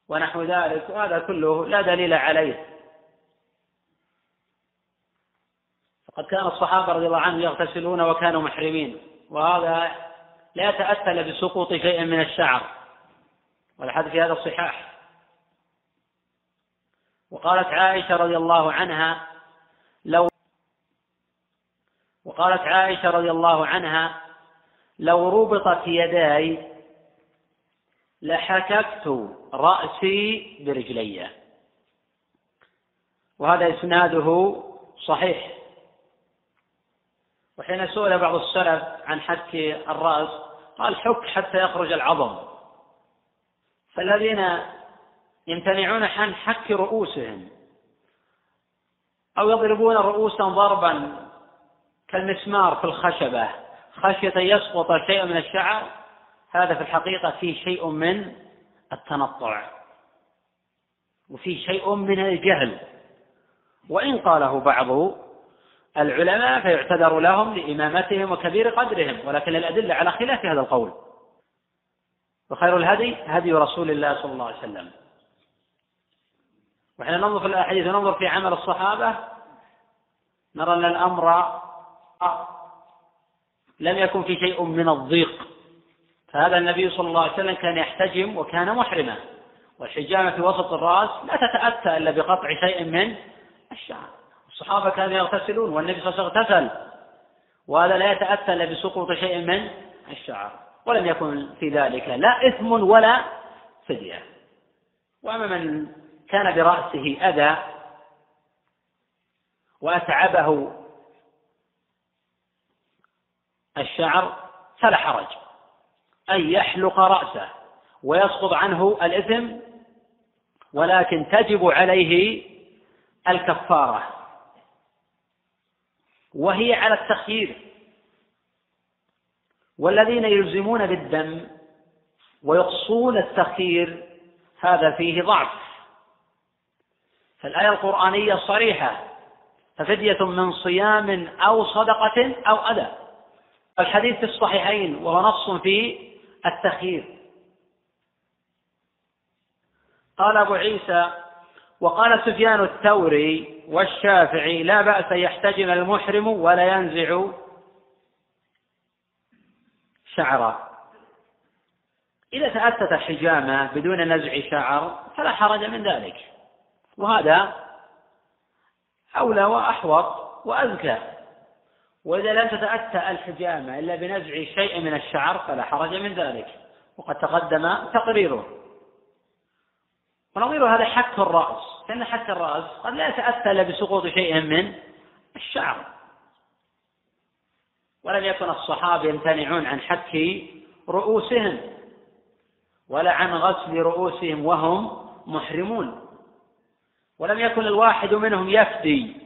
ونحو ذلك وهذا كله لا دليل عليه. قد كان الصحابة رضي الله عنهم يغتسلون وكانوا محرمين. وهذا لا يتأثل بسقوط شيء من الشعر. والحديث في هذا الصحاح وقالت عائشة رضي الله عنها لو وقالت عائشة رضي الله عنها لو ربطت يداي لحككت رأسي برجلي. وهذا إسناده صحيح. وحين سئل بعض السلف عن حك الرأس قال حك حتى يخرج العظم. فالذين يمتنعون عن حك رؤوسهم أو يضربون رؤوسهم ضربا كالمسمار في الخشبة خشية يسقط شيء من الشعر هذا في الحقيقة فيه شيء من التنطع وفيه شيء من الجهل. وإن قاله بعض العلماء فيعتذر لهم لإمامتهم وكبير قدرهم ولكن الأدلة على خلاف هذا القول. وخير الهدي هدي رسول الله صلى الله عليه وسلم. وحين ننظر في الأحاديث وننظر في عمل الصحابة نرى أن الأمر لم يكن في شيء من الضيق. فهذا النبي صلى الله عليه وسلم كان يحتجم وكان محرما. والحجامة في وسط الرأس لا تتأتى إلا بقطع شيء من الشعر. الصحابة كانوا يغتسلون والنبي صلى الله عليه وسلم اغتسل. وهذا لا يتأتى إلا بسقوط شيء من الشعر ولم يكن في ذلك لا إثم ولا فدية. وأما من كان برأسه أذى وأتعبه الشعر فلا حرج. أن يحلق رأسه ويسقط عنه الإثم ولكن تجب عليه الكفارة. وهي على التخيير. والذين يلزمون بالدم ويقصون التخيير هذا فيه ضعف. فالآية القرآنية صريحة. ففدية من صيام أو صدقة أو أذى. الحديث في الصحيحين وهو نص في التخيير. قال أبو عيسى وقال سفيان الثوري والشافعي لا بأس يحتجم المحرم ولا ينزع شعره إذا تأتت الحجامة بدون نزع شعر فلا حرج من ذلك. وهذا أولى وأحوط وأزكى. وإذا لم تتأتى الحجامة إلا بنزع شيء من الشعر فلا حرج من ذلك. وقد تقدم تقريره. ونظير هذا حك الرأس. فإن حك الرأس قد لا إلا بسقوط شيء من الشعر. ولم يكن الصحابة يمتنعون عن حك رؤوسهم ولا عن غسل رؤوسهم وهم محرمون. ولم يكن الواحد منهم يفدي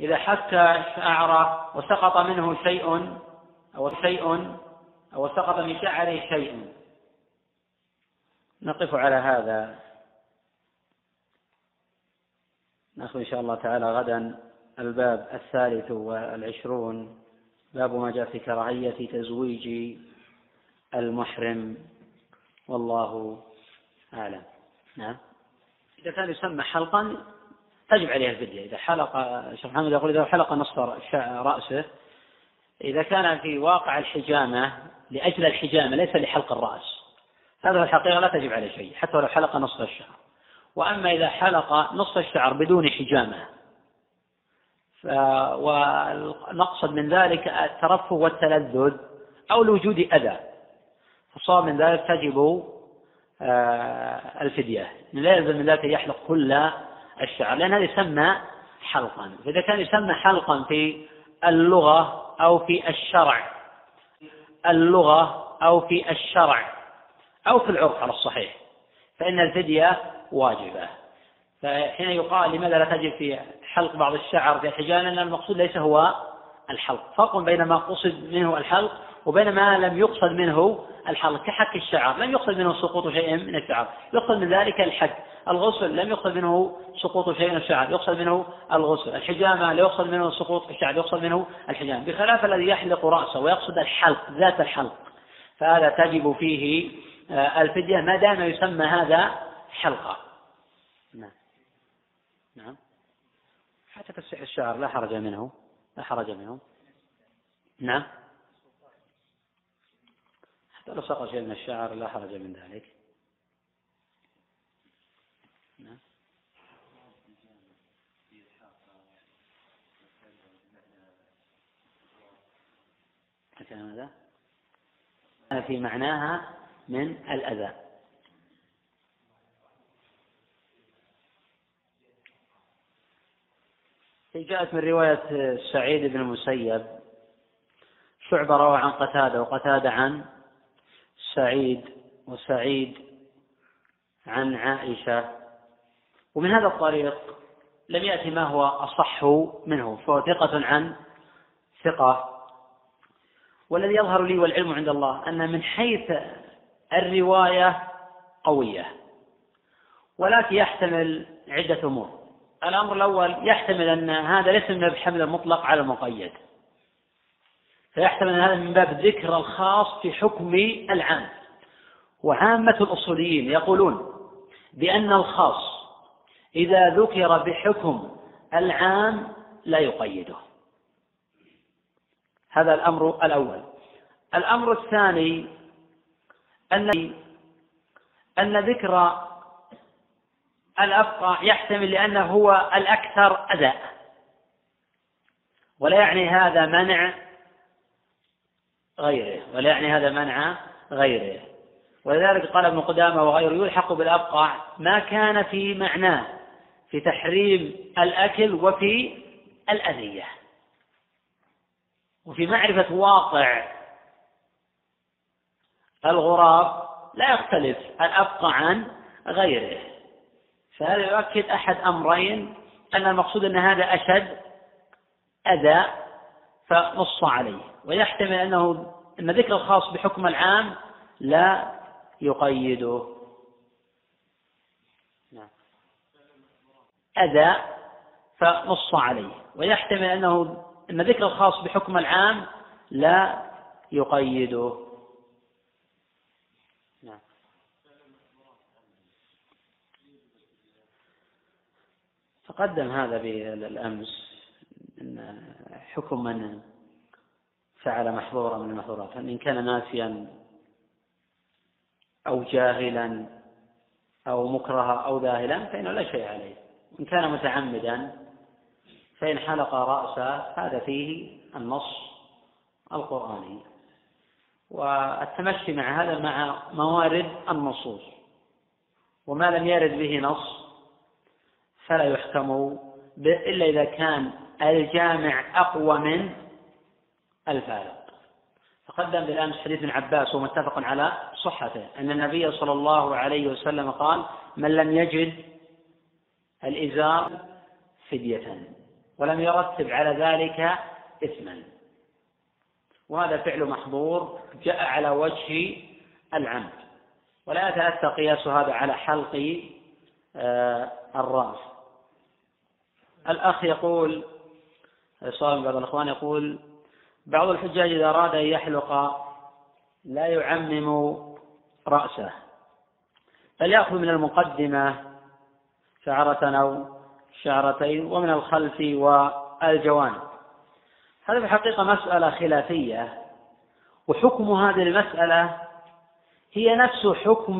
إذا حك شعره وسقط منه شيء أو شيء أو سقط من شعره شيء. نقف على هذا. نأخذ إن شاء الله تعالى غدا الباب الثالث والعشرون. باب ما جاء في كراهية تزويج المحرم. والله أعلم. نعم. إذا كان يسمى حلقا تجب عليه الفدية. إذا حلق الشيخ محمد يقول إذا حلق نصف رأسه إذا كان في واقع الحجامة لأجل الحجامة ليس لحلق الرأس. هذا الحقيقة لا تجب عليه شيء حتى لو حلق نصف الشعر وأما إذا حلق نصف الشعر بدون حجامة. ونقصد من ذلك الترفه والتلذذ أو لوجود أذى. فصار من ذلك تجب آه، الفدية. لا يلزم من ذلك يحلق كل الشعر لأن هذا يسمى حلقا. فإذا كان يسمى حلقا في اللغة أو في الشرع اللغة أو في الشرع أو في العرف على الصحيح. فإن الفدية واجبة. فحين يقال لماذا لا تجب في حلق بعض الشعر في الحجامة لأن المقصود ليس هو الحلق. فرق بين ما قصد منه الحلق وبين ما لم يقصد منه الحلق كحك الشعر. لم يقصد منه سقوط شيء من الشعر. يقصد من ذلك الحك الغسل لم يقصد منه سقوط شيء من الشعر. يقصد منه الغسل. الحجامة لا يقصد منه سقوط الشعر يقصد منه الحجامة بخلاف الذي يحلق رأسه ويقصد الحلق ذات الحلق. فهذا تجب فيه آه، الفدية ما دام يسمى هذا حلقة. نعم. نعم. حتى تفسيح الشعر لا حرج منه. لا حرج منه. نعم. حتى لو سقط شيء من الشعر لا حرج من ذلك. نعم. ماذا؟ في معناها من الأذى. جاءت من رواية سعيد بن المسيب. شعبة روى عن قتادة وقتادة عن سعيد وسعيد عن عائشة. ومن هذا الطريق لم يأتي ما هو أصح منه فهو ثقة عن ثقة. والذي يظهر لي والعلم عند الله أن من حيث الرواية قوية ولكن يحتمل عدة أمور. الأمر الأول يحتمل أن هذا ليس من باب حمل المطلق على المقيد. فيحتمل أن هذا من باب ذكر الخاص في حكم العام. وعامة الأصوليين يقولون بأن الخاص إذا ذكر بحكم العام لا يقيده. هذا الأمر الأول. الأمر الثاني أن أن ذكر الأبقى يحتمل لأنه هو الأكثر أداء ولا يعني هذا منع غيره ولا يعني هذا منع غيره. ولذلك قال ابن قدامة وغيره يلحق بالأبقع ما كان في معناه في تحريم الأكل وفي الأذية. وفي معرفة واقع الغراب لا يختلف الأبقى عن غيره. فهذا يؤكد أحد أمرين؟ أن المقصود أن هذا أشد أذى فنص عليه. ويحتمل أنه أن ذكر الخاص بحكم العام لا يقيده. أذى فنص عليه. ويحتمل أنه أن ذكر الخاص بحكم العام لا يقيده نعم تقدم هذا بالأمس أن حكم من فعل محظورا من المحظورات. إن كان ناسيا أو جاهلا أو مكرها أو ذاهلا فإنه لا شيء عليه. إن كان متعمدا فإن حلق رأسه هذا فيه النص القرآني. والتمشي مع هذا مع موارد النصوص. وما لم يرد به نص فلا يحكم إلا إذا كان الجامع أقوى من الفارق. تقدم بالأمس حديث ابن عباس ومتفق على صحته أن النبي صلى الله عليه وسلم قال من لم يجد الإزار فدية ولم يرتب على ذلك إثما. وهذا فعل محظور جاء على وجه العمد. ولا يتأتى قياس هذا على حلق آه، الرأس. الأخ يقول سؤال بعض الإخوان يقول بعض الحجاج إذا أراد أن يحلق لا يعمم رأسه بل يأخذ من المقدمة شعرة أو شعرتين ومن الخلف والجوانب. هذا في الحقيقة مسألة خلافية وحكم هذه المسألة هي نفس حكم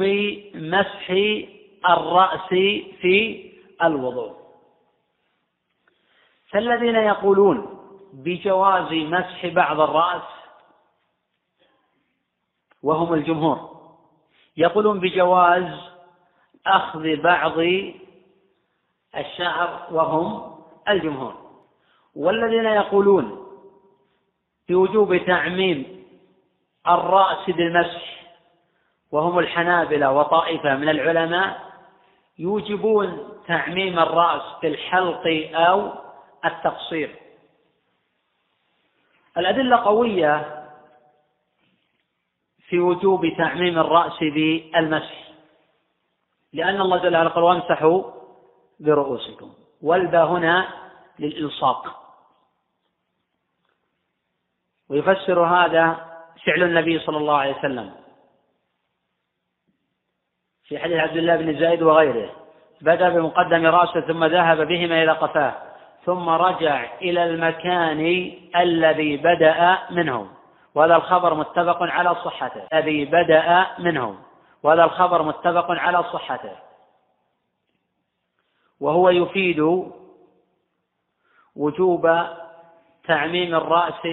مسح الرأس في الوضوء. فالذين يقولون بجواز مسح بعض الرأس وهم الجمهور. يقولون بجواز أخذ بعض الشعر وهم الجمهور. والذين يقولون بوجوب تعميم الرأس بالمسح وهم الحنابلة وطائفة من العلماء يوجبون تعميم الرأس بالحلق أو التقصير. الأدلة قوية في وجوب تعميم الرأس بالمسح لأن الله جل وعلا قال وامسحوا برؤوسكم. والباء هنا للإلصاق. ويفسر هذا فعل النبي صلى الله عليه وسلم. في حديث عبد الله بن زايد وغيره بدأ بمقدم رأسه ثم ذهب بهما إلى قفاه. ثم رجع إلى المكان الذي بدأ منه وهذا الخبر متفق على صحته. الذي بدأ منه وهذا الخبر متفق على صحته. وهو يفيد وجوب تعميم الرأس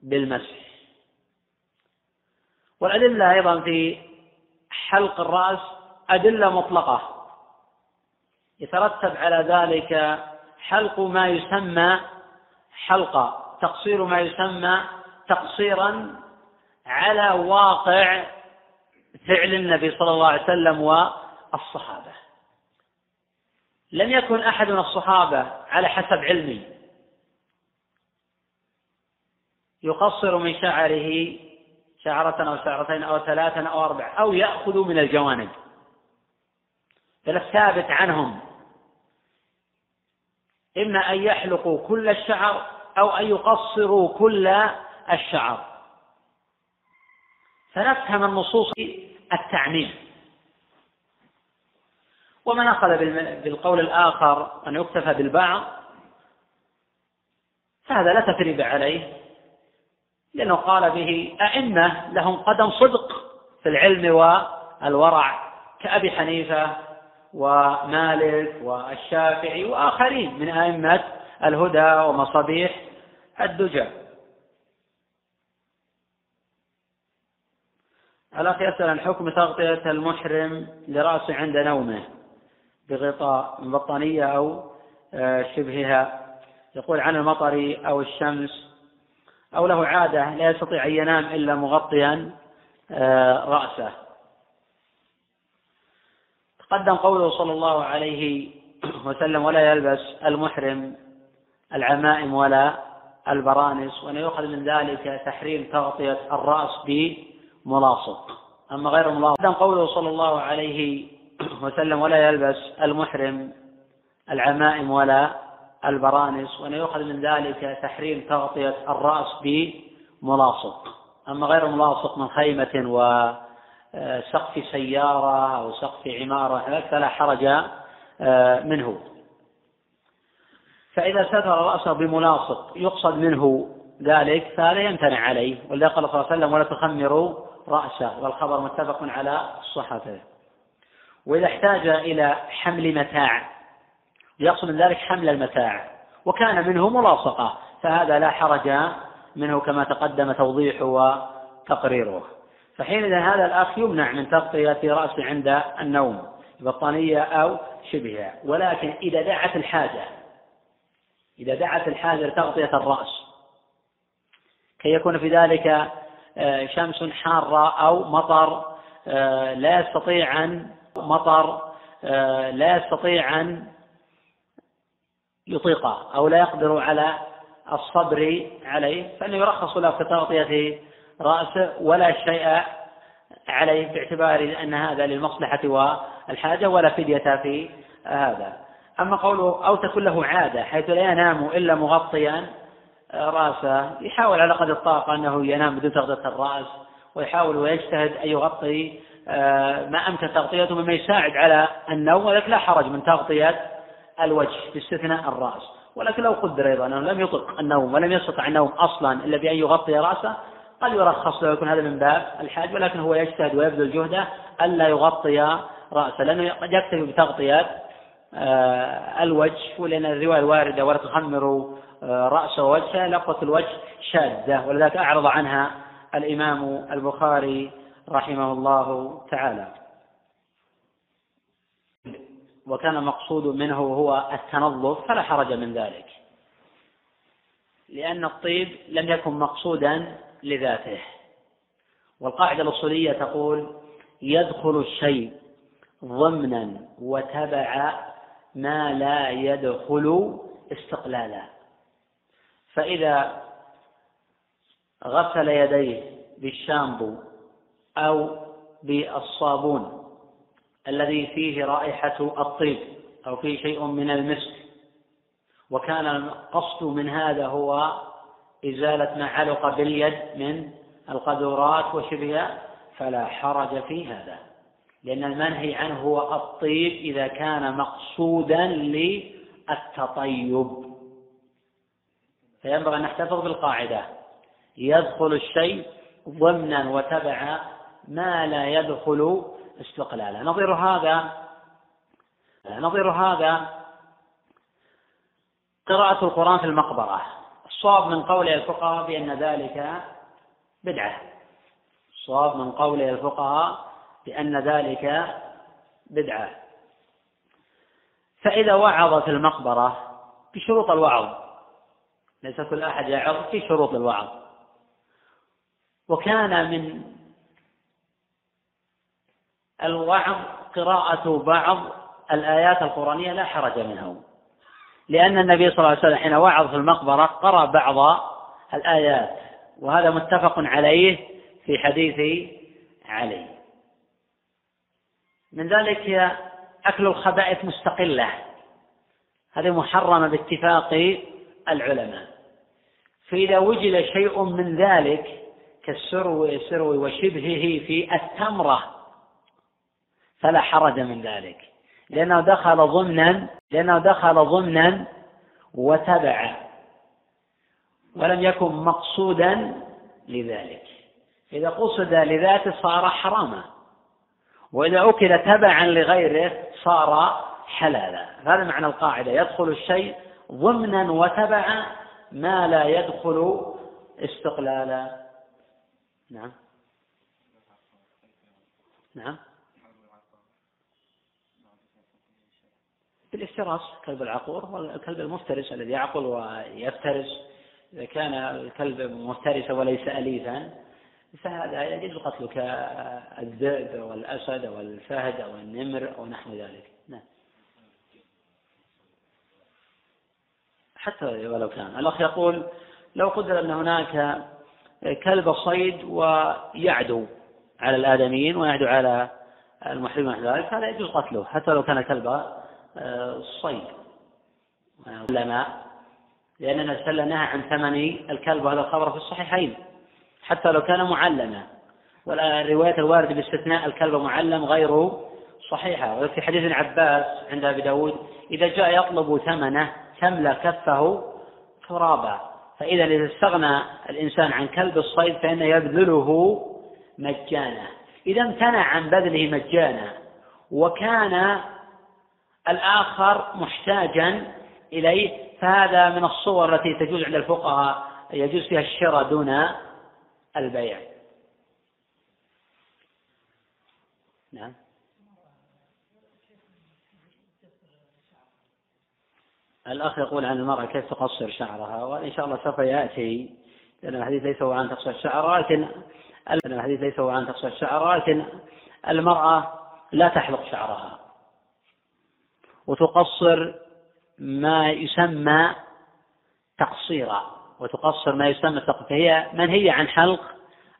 بالمسح. والأدلة أيضا في حلق الرأس أدلة مطلقة. يترتب على ذلك حلق ما يسمى حلقة تقصير ما يسمى تقصيرا على واقع فعل النبي صلى الله عليه وسلم والصحابة. لم يكن أحد من الصحابة على حسب علمي يقصر من شعره شعرة أو شعرتين أو ثلاثا أو أربع أو يأخذ من الجوانب. بل الثابت عنهم. إما أن يحلقوا كل الشعر أو أن يقصروا كل الشعر. فنفهم النصوص التعميم. ومن أخذ بالقول الآخر أن يكتفى بالبعض فهذا لا تثريب عليه لأنه قال به أئمة لهم قدم صدق في العلم والورع كأبي حنيفة ومالك والشافعي وآخرين من أئمة الهدى ومصابيح الدجى الأخ يسأل عن حكم تغطية المحرم لرأسه عند نومه بغطاء من بطانية أو آه، شبهها. يقول عن المطر أو الشمس أو له عادة لا يستطيع أن ينام إلا مغطيا آه، رأسه. تقدم قوله صلى الله عليه وسلم ولا يلبس المحرم العمائم ولا البرانس وأن يؤخذ من ذلك تحريم تغطية الرأس بملاصق. أما غير ملاصق تقدم قوله صلى الله عليه وسلم ولا يلبس المحرم العمائم ولا البرانس وأن يؤخذ من ذلك تحريم تغطية الرأس بملاصق. أما غير ملاصق من خيمة وسقف سيارة أو سقف عمارة فلا حرج آه، منه. فإذا ستر رأسه بملاصق يقصد منه ذلك فهذا يمتنع عليه ولذلك قال صلى الله عليه وسلم ولا تخمروا رأسه. والخبر متفق على صحته وإذا احتاج إلى حمل متاع يقصد من ذلك حمل المتاع وكان منه ملاصقة فهذا لا حرج منه كما تقدم توضيحه وتقريره. فحينئذ هذا الأخ يمنع من تغطية رأسه عند النوم بطانية أو شبهها. ولكن إذا دعت الحاجة إذا دعت الحاجة لتغطية الرأس كي يكون في ذلك آه، شمس حارة أو مطر آه، لا يستطيع أن مطر آه، لا يستطيع أن يطيقه أو لا يقدر على الصبر عليه فإنه يرخص له في تغطية رأسه ولا شيء عليه باعتبار أن هذا للمصلحة والحاجة ولا فدية في هذا. أما قوله أو تكون له عادة حيث لا ينام إلا مغطيا رأسه يحاول على قدر الطاقة أنه ينام بدون تغطية الرأس ويحاول ويجتهد أن يغطي آه، ما أمكن تغطيته مما يساعد على النوم ولكن لا حرج من تغطية الوجه باستثناء الرأس. ولكن لو قدر أيضا أنه لم يطق النوم ولم يستطع النوم أصلا إلا بأن يغطي رأسه قد يرخص له يكون هذا من باب الحاج ولكن هو يجتهد ويبذل جهده ألا يغطي رأسه لأنه قد يكتفي بتغطية آه، الوجه ولأن الرواية الواردة ولا تخمروا آه، رأسه ووجهه لفظة الوجه شاذة ولذلك أعرض عنها الإمام البخاري رحمه الله تعالى. وكان المقصود منه هو التنظف فلا حرج من ذلك لأن الطيب لم يكن مقصودا لذاته. والقاعدة الأصولية تقول يدخل الشيء ضمنا وتبع ما لا يدخل استقلالا. فإذا غسل يديه بالشامبو أو بالصابون الذي فيه رائحة الطيب أو فيه شيء من المسك وكان القصد من هذا هو إزالة ما علق باليد من القذورات وشبهها فلا حرج في هذا. لأن المنهي عنه هو الطيب إذا كان مقصودا للتطيب. فينبغي أن نحتفظ بالقاعدة. يدخل الشيء ضمنا وتبع ما لا يدخل استقلالا. نظير هذا نظير هذا قراءة القرآن في المقبرة. الصواب من قول الفقهاء بأن ذلك بدعة. الصواب من قول الفقهاء بأن ذلك بدعة. فإذا وعظ في المقبرة بشروط الوعظ. ليس كل أحد يعظ في شروط الوعظ. وكان من الوعظ قراءة بعض الآيات القرآنية لا حرج منه لأن النبي صلى الله عليه وسلم حين وعظ في المقبرة قرأ بعض الآيات وهذا متفق عليه في حديث علي. من ذلك أكل الخبائث مستقلة. هذه محرمة باتفاق العلماء. فإذا وجد شيء من ذلك كالسرو السرو وشبهه في التمرة فلا حرج من ذلك. لأنه دخل ضمنا لأنه دخل ضمنا وتبع ولم يكن مقصودا لذلك. إذا قصد لذاته صار حراما. وإذا أكل تبعا لغيره صار حلالا. هذا معنى القاعدة. يدخل الشيء ضمنا وتبعا ما لا يدخل استقلالا. نعم. نعم. بالافتراس كلب العقور هو الكلب المفترس الذي يعقل ويفترس إذا كان الكلب مفترسا وليس أليفا فهذا يجوز قتله كالذئب والأسد أو الفهد أو النمر أو نحو ذلك. نعم. حتى ولو كان. الأخ يقول لو قدر أن هناك كلب صيد ويعدو على الآدميين ويعدو على المحرمين ونحو ذلك فهذا يجوز قتله. حتى لو كان كلب صيد لما لأن النبي صلى الله عليه وسلم نهى عن ثمن الكلب وهذا الخبر في الصحيحين. حتى لو كان معلما. والرواية الواردة باستثناء الكلب معلم غير صحيحة. وفي حديث عباس عند أبي داود إذا جاء يطلب ثمنه تملى كفه ترابا. فإذا إذا استغنى الإنسان عن كلب الصيد فإنه يبذله مجانا. إذا امتنع عن بذله مجانا وكان الآخر محتاجا إليه فهذا من الصور التي تجوز عند الفقهاء يجوز فيها الشراء دون البيع. نعم. الأخ يقول عن المرأة كيف تقصر شعرها وإن شاء الله سوف يأتي لأن الحديث ليس هو عن تقصير الشعر لكن الحديث ليس هو عن تقصير الشعر لكن المرأة لا تحلق شعرها. وتقصر ما يسمى تقصيرا وتقصر ما يسمى فهي منهية عن حلق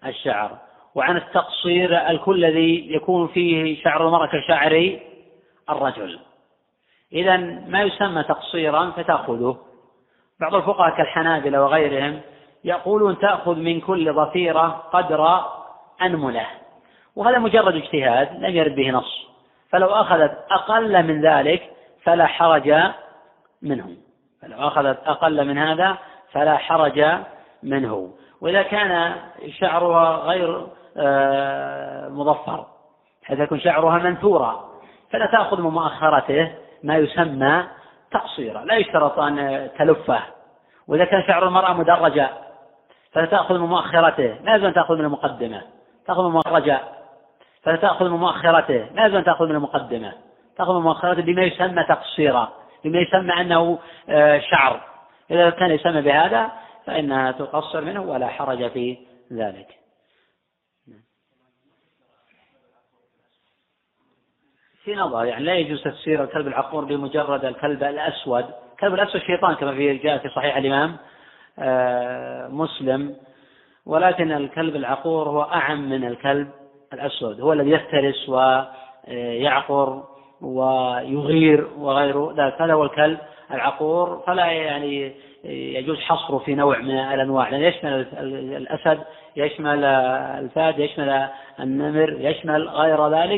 الشعر وعن التقصير الكل الذي يكون فيه شعر المرأة كشعر الرجل. إذا ما يسمى تقصيرا فتأخذه. بعض الفقهاء كالحنابلة وغيرهم يقولون تأخذ من كل ضفيرة قدر أنملة. وهذا مجرد اجتهاد لم يرد به نص. فلو أخذت أقل من ذلك فلا حرج منه. فلو أخذت أقل من هذا فلا حرج منه. وإذا كان شعرها غير آه، مظفر حيث يكون شعرها منثورا فلا تأخذ من مؤخرته ما يسمى تقصيرا. لا يشترط أن تلفه. وإذا كان شعر المرأة مدرجا فلا تأخذ من مؤخرته. لا يجوز أن تأخذ من المقدمة. تأخذ من مدرجا فلا تأخذ من مؤخرته. لا يجوز أن تأخذ من المقدمة. تأخذ من مؤخرته بما يسمى تقصيرا بما يسمى أنه آه، شعر. إذا كان يسمى بهذا فإنها تقصر منه ولا حرج في ذلك. في نظر يعني لا يجوز تفسير الكلب العقور بمجرد الكلب الأسود. الكلب الأسود شيطان كما في جاء في صحيح الإمام آه، مسلم. ولكن الكلب العقور هو أعم من الكلب الأسود هو الذي يفترس ويعقر. ويغير وغيره. ذلك هذا هو الكلب العقور. فلا يعني يجوز حصره في نوع من الأنواع. لأن يشمل الأسد يشمل الفهد يشمل النمر يشمل غير ذلك.